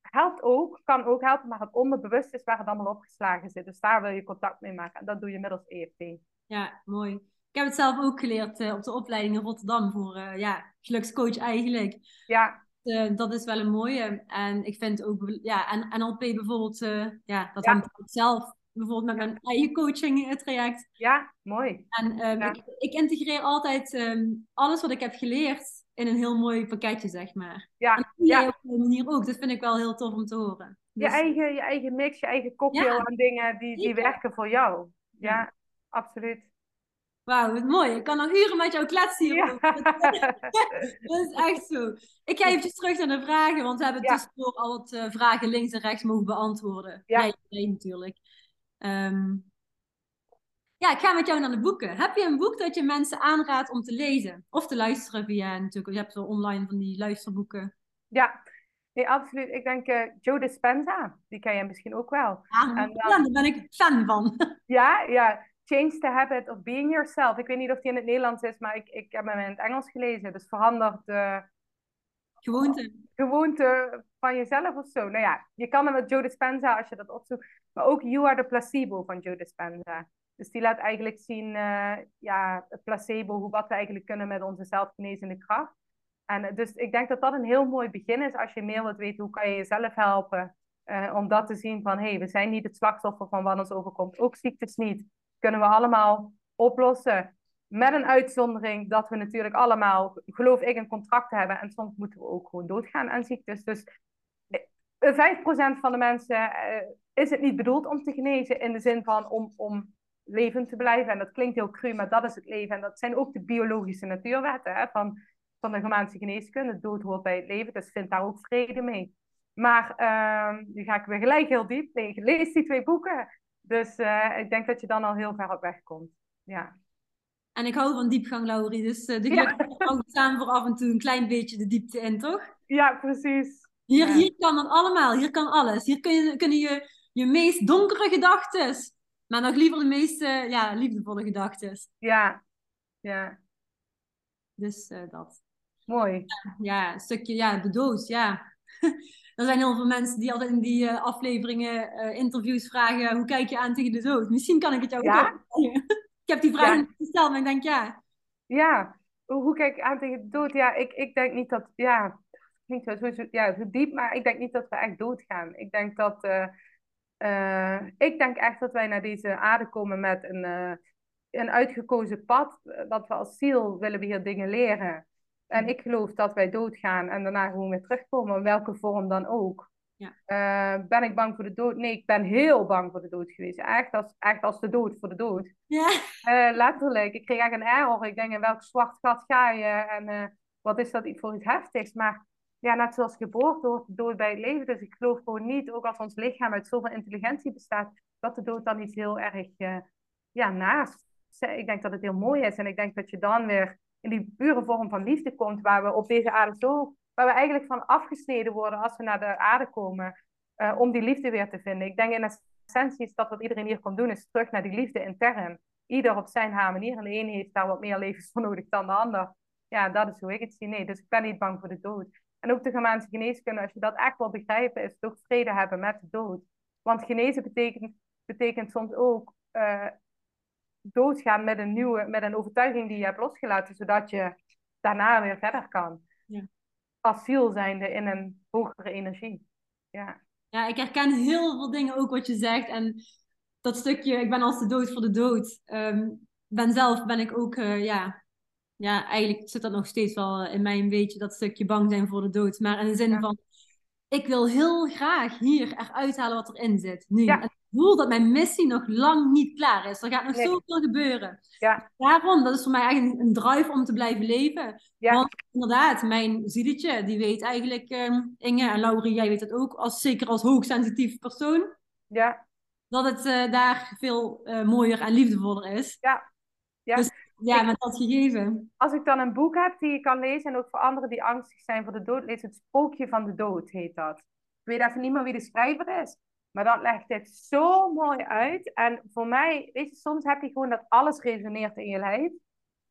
helpt ook, kan ook helpen, maar het onderbewuste is waar het allemaal opgeslagen zit. Dus daar wil je contact mee maken. En dat doe je middels EFT. Ja, mooi. Ik heb het zelf ook geleerd uh, op de opleiding in Rotterdam voor uh, ja, gelukscoach eigenlijk. Ja. Uh, dat is wel een mooie. En ik vind ook, ja, en NLP bijvoorbeeld, ja, dat ja. hangt zelf bijvoorbeeld met mijn eigen coaching traject. Ja, mooi. En um, ja. ik, ik, integreer altijd um, alles wat ik heb geleerd in een heel mooi pakketje, zeg maar. Ja. En dat jij op een manier ook. Dat vind ik wel heel tof om te horen. Dus... Je, eigen, je eigen mix, je eigen cocktail aan dingen die, die werken voor jou. Ja, absoluut. Wauw, wat mooi. Ik kan nog uren met jou kletsen hierover. [laughs] dat is echt zo. Ik ga even terug naar de vragen, want we hebben ja. tussendoor al wat uh, vragen links en rechts mogen beantwoorden. Ja. Jij natuurlijk. Um, ja, ik ga met jou naar de boeken. Heb je een boek dat je mensen aanraadt om te lezen? Of te luisteren via natuurlijk, je hebt zo online van die luisterboeken. Ja, nee, absoluut. Ik denk uh, Joe Dispenza, die ken je misschien ook wel. Ah, en dan... Ja, daar ben ik fan van. [laughs] ja, ja. Change the Habit of Being Yourself. Ik weet niet of die in het Nederlands is, maar ik, ik heb hem in het Engels gelezen. Dus verander de gewoonte. gewoonte van jezelf of zo. Nou ja, je kan hem met Joe Dispenza als je dat opzoekt. Maar ook You Are the Placebo van Joe Dispenza. Dus die laat eigenlijk zien, uh, ja, het placebo, hoe, wat we eigenlijk kunnen met onze zelfgenezende kracht. En dus ik denk dat dat een heel mooi begin is als je meer wilt weten hoe kan je jezelf helpen. Uh, om dat te zien van, hé, hey, we zijn niet het slachtoffer van wat ons overkomt. Ook ziektes niet. Kunnen we allemaal oplossen. Met een uitzondering dat we natuurlijk allemaal, geloof ik, een contract hebben. En soms moeten we ook gewoon doodgaan aan ziektes. Dus 5% van de mensen uh, is het niet bedoeld om te genezen. In de zin van om, om levend te blijven. En dat klinkt heel cru, maar dat is het leven. En dat zijn ook de biologische natuurwetten hè, van, van de Germaanse geneeskunde. Dood hoort bij het leven, dus vind daar ook vrede mee. Maar uh, nu ga ik weer gelijk heel diep. Nee, lees die twee boeken. Dus uh, ik denk dat je dan al heel ver op weg komt. Ja. En ik hou van diepgang, Laurie. Dus uh, de ja. samen voor af en toe een klein beetje de diepte in, toch? Ja, precies. Hier, ja. hier kan het allemaal. Hier kan alles. Hier kun je, kunnen je, je meest donkere gedachten maar nog liever de meeste ja, liefdevolle gedachten. Ja, ja. Dus uh, dat. Mooi. Ja, ja, een stukje, ja, de doos, ja. [laughs] er zijn heel veel mensen die altijd in die uh, afleveringen, uh, interviews vragen, hoe kijk je aan tegen de dood? Misschien kan ik het jou ja? ook [laughs] Ik heb die vraag ja. niet gesteld, maar ik denk ja. Ja, hoe kijk ik aan tegen de dood? Ja, ik, ik denk niet dat, ja, wel zo, ja, zo diep, maar ik denk niet dat we echt doodgaan. Ik denk dat, uh, uh, ik denk echt dat wij naar deze aarde komen met een, uh, een uitgekozen pad, dat we als ziel willen we hier dingen leren. En ik geloof dat wij doodgaan en daarna gewoon weer terugkomen, in welke vorm dan ook. Ja. Uh, ben ik bang voor de dood? Nee, ik ben heel bang voor de dood geweest. Echt als, echt als de dood voor de dood. Ja. Uh, letterlijk. Ik kreeg echt een error. Ik denk, in welk zwart gat ga je? En uh, wat is dat voor iets heftigs? Maar ja, net zoals geboorte hoort de dood bij het leven. Dus ik geloof gewoon niet, ook als ons lichaam uit zoveel intelligentie bestaat, dat de dood dan iets heel erg ja, naast. Ik denk dat het heel mooi is. En ik denk dat je dan weer in die pure vorm van liefde komt, waar we op deze aarde zo waar we eigenlijk van afgesneden worden als we naar de aarde komen, uh, om die liefde weer te vinden. Ik denk in essentie is dat wat iedereen hier komt doen, is terug naar die liefde intern. Ieder op zijn haar manier. En de ene heeft daar wat meer levens voor nodig dan de ander. Ja, dat is hoe ik het zie. Nee, dus ik ben niet bang voor de dood. En ook de Germaanse geneeskunde, als je dat echt wil begrijpen, is ook vrede hebben met de dood. Want genezen betekent, betekent soms ook uh, doodgaan met een nieuwe, met een overtuiging die je hebt losgelaten, zodat je daarna weer verder kan. Ja asiel zijnde in een hogere energie. Ja. ja, ik herken heel veel dingen ook wat je zegt. En dat stukje, ik ben als de dood voor de dood. Um, ben zelf ben ik ook, uh, ja, ja, eigenlijk zit dat nog steeds wel in mij een beetje, dat stukje bang zijn voor de dood. Maar in de zin van, ik wil heel graag hier eruit halen wat erin zit. Nu. Ja. En ik voel dat mijn missie nog lang niet klaar is. Er gaat nog zoveel gebeuren. Ja. Daarom, dat is voor mij eigenlijk een, drive om te blijven leven. Ja. Want inderdaad, mijn zieletje, die weet eigenlijk, uh, Inge en Laurie, jij weet het ook, als, zeker als hoogsensitief persoon. Ja. Dat het uh, daar veel uh, mooier en liefdevoller is. Ja. Ja. Dus ja, met dat gegeven. Als ik dan een boek heb die je kan lezen, en ook voor anderen die angstig zijn voor de dood, lees het Spookje van de Dood, heet dat. Ik weet even niet meer wie de schrijver is, maar dat legt dit zo mooi uit. En voor mij, weet je, soms heb je gewoon dat alles resoneert in je lijf.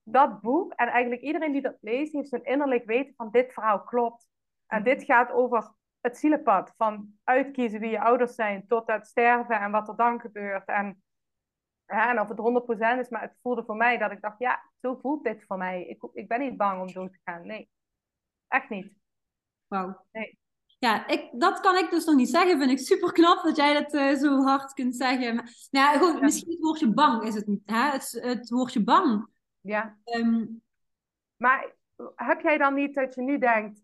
Dat boek, en eigenlijk iedereen die dat leest, heeft zijn innerlijk weten van dit verhaal klopt. En dit gaat over het zielenpad, van uitkiezen wie je ouders zijn, tot het sterven en wat er dan gebeurt. En ja, en of het 100% is, maar het voelde voor mij dat ik dacht, ja, zo voelt dit voor mij. Ik, ik ben niet bang om dood te gaan. Nee, echt niet. Wauw. Nee. Ja, ik, dat kan ik dus nog niet zeggen. Vind ik super knap dat jij dat uh, zo hard kunt zeggen. Maar, nou ja, goed, misschien het woordje bang is het niet. Hè? Het, het woordje bang. Ja. Um, maar heb jij dan niet dat je nu denkt,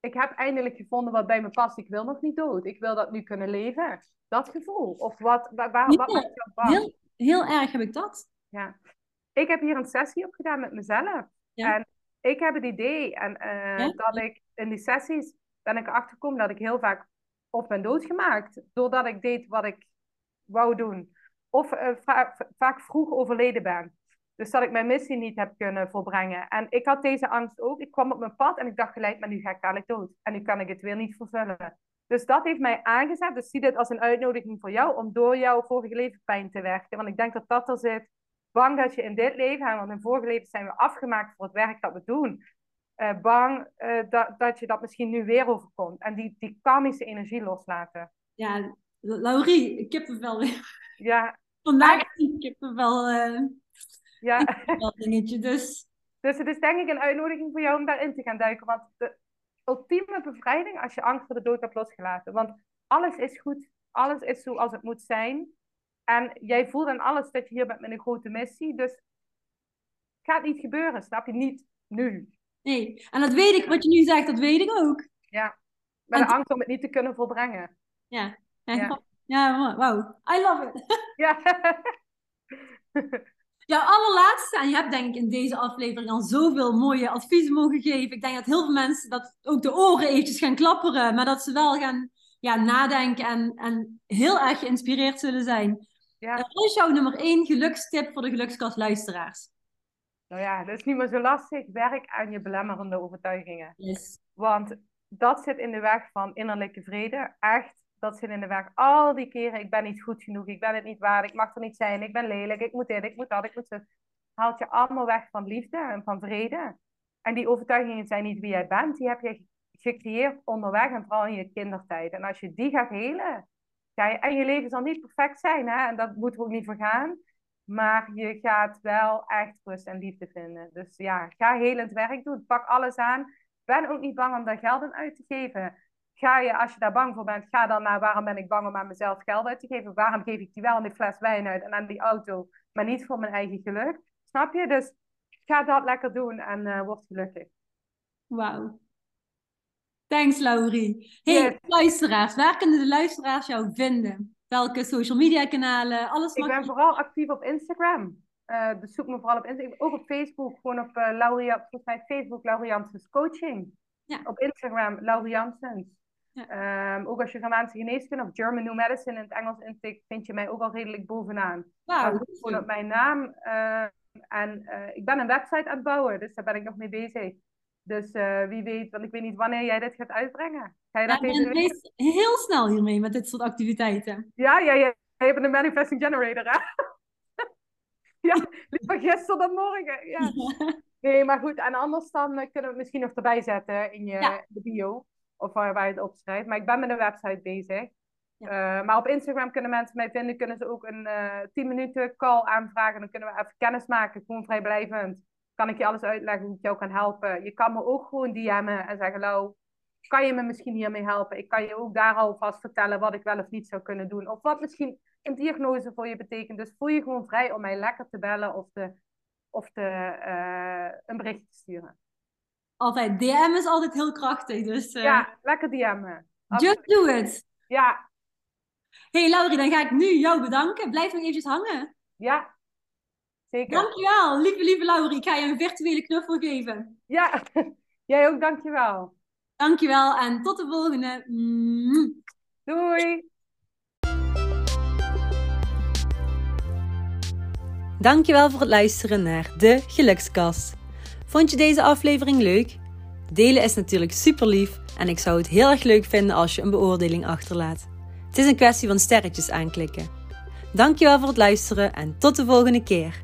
ik heb eindelijk gevonden wat bij me past. Ik wil nog niet dood. Ik wil dat nu kunnen leven. Dat gevoel. Of wat, waar, waar, wat maakt jou bang? Heel erg heb ik dat. Ja. Ik heb hier een sessie op gedaan met mezelf. Ja. En ik heb het idee en, uh, dat ik in die sessies ben ik achtergekomen dat ik heel vaak of ben doodgemaakt. Doordat ik deed wat ik wou doen. Of uh, vaak vroeg overleden ben. Dus dat ik mijn missie niet heb kunnen volbrengen. En ik had deze angst ook. Ik kwam op mijn pad en ik dacht gelijk, maar nu ga ik dadelijk dood. En nu kan ik het weer niet vervullen. Dus dat heeft mij aangezet. Dus zie dit als een uitnodiging voor jou om door jouw vorige leven pijn te werken. Want ik denk dat dat er zit. Bang dat je in dit leven, want in vorige leven zijn we afgemaakt voor het werk dat we doen. Uh, bang uh, dat, dat je dat misschien nu weer overkomt. En die, die karmische energie loslaten. Ja, Laurie, ik heb het wel weer. Ja. Vandaag ik heb het wel. Uh, ja. Wel dingetje, dus. Dus het is denk ik een uitnodiging voor jou om daarin te gaan duiken. Want de, ultieme bevrijding als je angst voor de dood hebt losgelaten. Want alles is goed, alles is zoals het moet zijn. En jij voelt aan alles dat je hier bent met een grote missie. Dus het gaat niet gebeuren, snap je? Niet nu. Nee, en dat weet ik, wat je nu zegt, dat weet ik ook. Ja, met de angst om het niet te kunnen volbrengen. Ja, ja, ja. wow, I love it. Ja. [laughs] [laughs] Jouw allerlaatste, en je hebt denk ik in deze aflevering al zoveel mooie adviezen mogen geven. Ik denk dat heel veel mensen dat ook de oren eventjes gaan klapperen, maar dat ze wel gaan ja, nadenken en, en heel erg geïnspireerd zullen zijn. Ja. Wat is jouw nummer één gelukstip voor de gelukskast luisteraars? Nou ja, dat is niet meer zo lastig. Werk aan je belemmerende overtuigingen. Yes. Want dat zit in de weg van innerlijke vrede. Echt dat zit in de weg. Al die keren, ik ben niet goed genoeg, ik ben het niet waard, ik mag er niet zijn, ik ben lelijk, ik moet dit, ik moet dat, ik moet zo. Haalt je allemaal weg van liefde en van vrede. En die overtuigingen zijn niet wie jij bent, die heb je gecreëerd onderweg en vooral in je kindertijd. En als je die gaat helen, ga en je leven zal niet perfect zijn, hè? en dat moeten we ook niet vergaan. Maar je gaat wel echt rust en liefde vinden. Dus ja, ga helend werk doen. Pak alles aan. Ben ook niet bang om daar geld aan uit te geven. Ga je, als je daar bang voor bent, ga dan naar waarom ben ik bang om aan mezelf geld uit te geven? Waarom geef ik die wel aan die fles wijn uit en aan die auto, maar niet voor mijn eigen geluk? Snap je? Dus ga dat lekker doen en uh, word gelukkig. Wauw. Thanks, Laurie. Hey, luisteraars, waar kunnen de luisteraars jou vinden? Welke social media kanalen? Alles Ik ben vooral actief op Instagram. Uh, dus zoek me vooral op Instagram. Ook op Facebook, gewoon op uh, Laurie, volgens mij Facebook, Laurie Janssens Coaching. Ja. Op Instagram, Laurie Janssens. Ja. Um, ook als je Germaanse geneeskunde of German New Medicine in het Engels intikt, vind je mij ook al redelijk bovenaan. Wow, gewoon op mijn naam. Uh, en uh, ik ben een website aan het bouwen, dus daar ben ik nog mee bezig. Dus uh, wie weet, want ik weet niet wanneer jij dit gaat uitbrengen. Ga je dat ja, deze week... heel snel hiermee met dit soort activiteiten. Ja, ja, ja. Je bent een manifesting generator, hè? [laughs] ja, liever gisteren dan morgen. Ja. [laughs] Nee, maar goed. En anders dan kunnen we het misschien nog erbij zetten in je ja. de bio. Of waar, waar je het opschrijft. Maar ik ben met een website bezig. Ja. Uh, maar op Instagram kunnen mensen mij vinden. Kunnen ze ook een uh, 10 minuten call aanvragen. Dan kunnen we even kennis maken. Gewoon vrijblijvend. Kan ik je alles uitleggen hoe ik jou kan helpen. Je kan me ook gewoon DM'en en zeggen... Lau, kan je me misschien hiermee helpen? Ik kan je ook daar alvast vertellen wat ik wel of niet zou kunnen doen. Of wat misschien een diagnose voor je betekent. Dus voel je gewoon vrij om mij lekker te bellen of, te, of te, uh, een bericht te sturen. Altijd. DM is altijd heel krachtig. Dus, uh... Ja, lekker DM'en. Just do it. Ja. hey, Laurie, dan ga ik nu jou bedanken. Blijf nog eventjes hangen. Ja, zeker. Dankjewel, lieve, lieve Laurie. Ik ga je een virtuele knuffel geven. Ja, [laughs] jij ook, dankjewel. Dankjewel en tot de volgende. Doei. Dankjewel voor het luisteren naar de Gelukskast. Vond je deze aflevering leuk? Delen is natuurlijk super lief en ik zou het heel erg leuk vinden als je een beoordeling achterlaat. Het is een kwestie van sterretjes aanklikken. Dankjewel voor het luisteren en tot de volgende keer.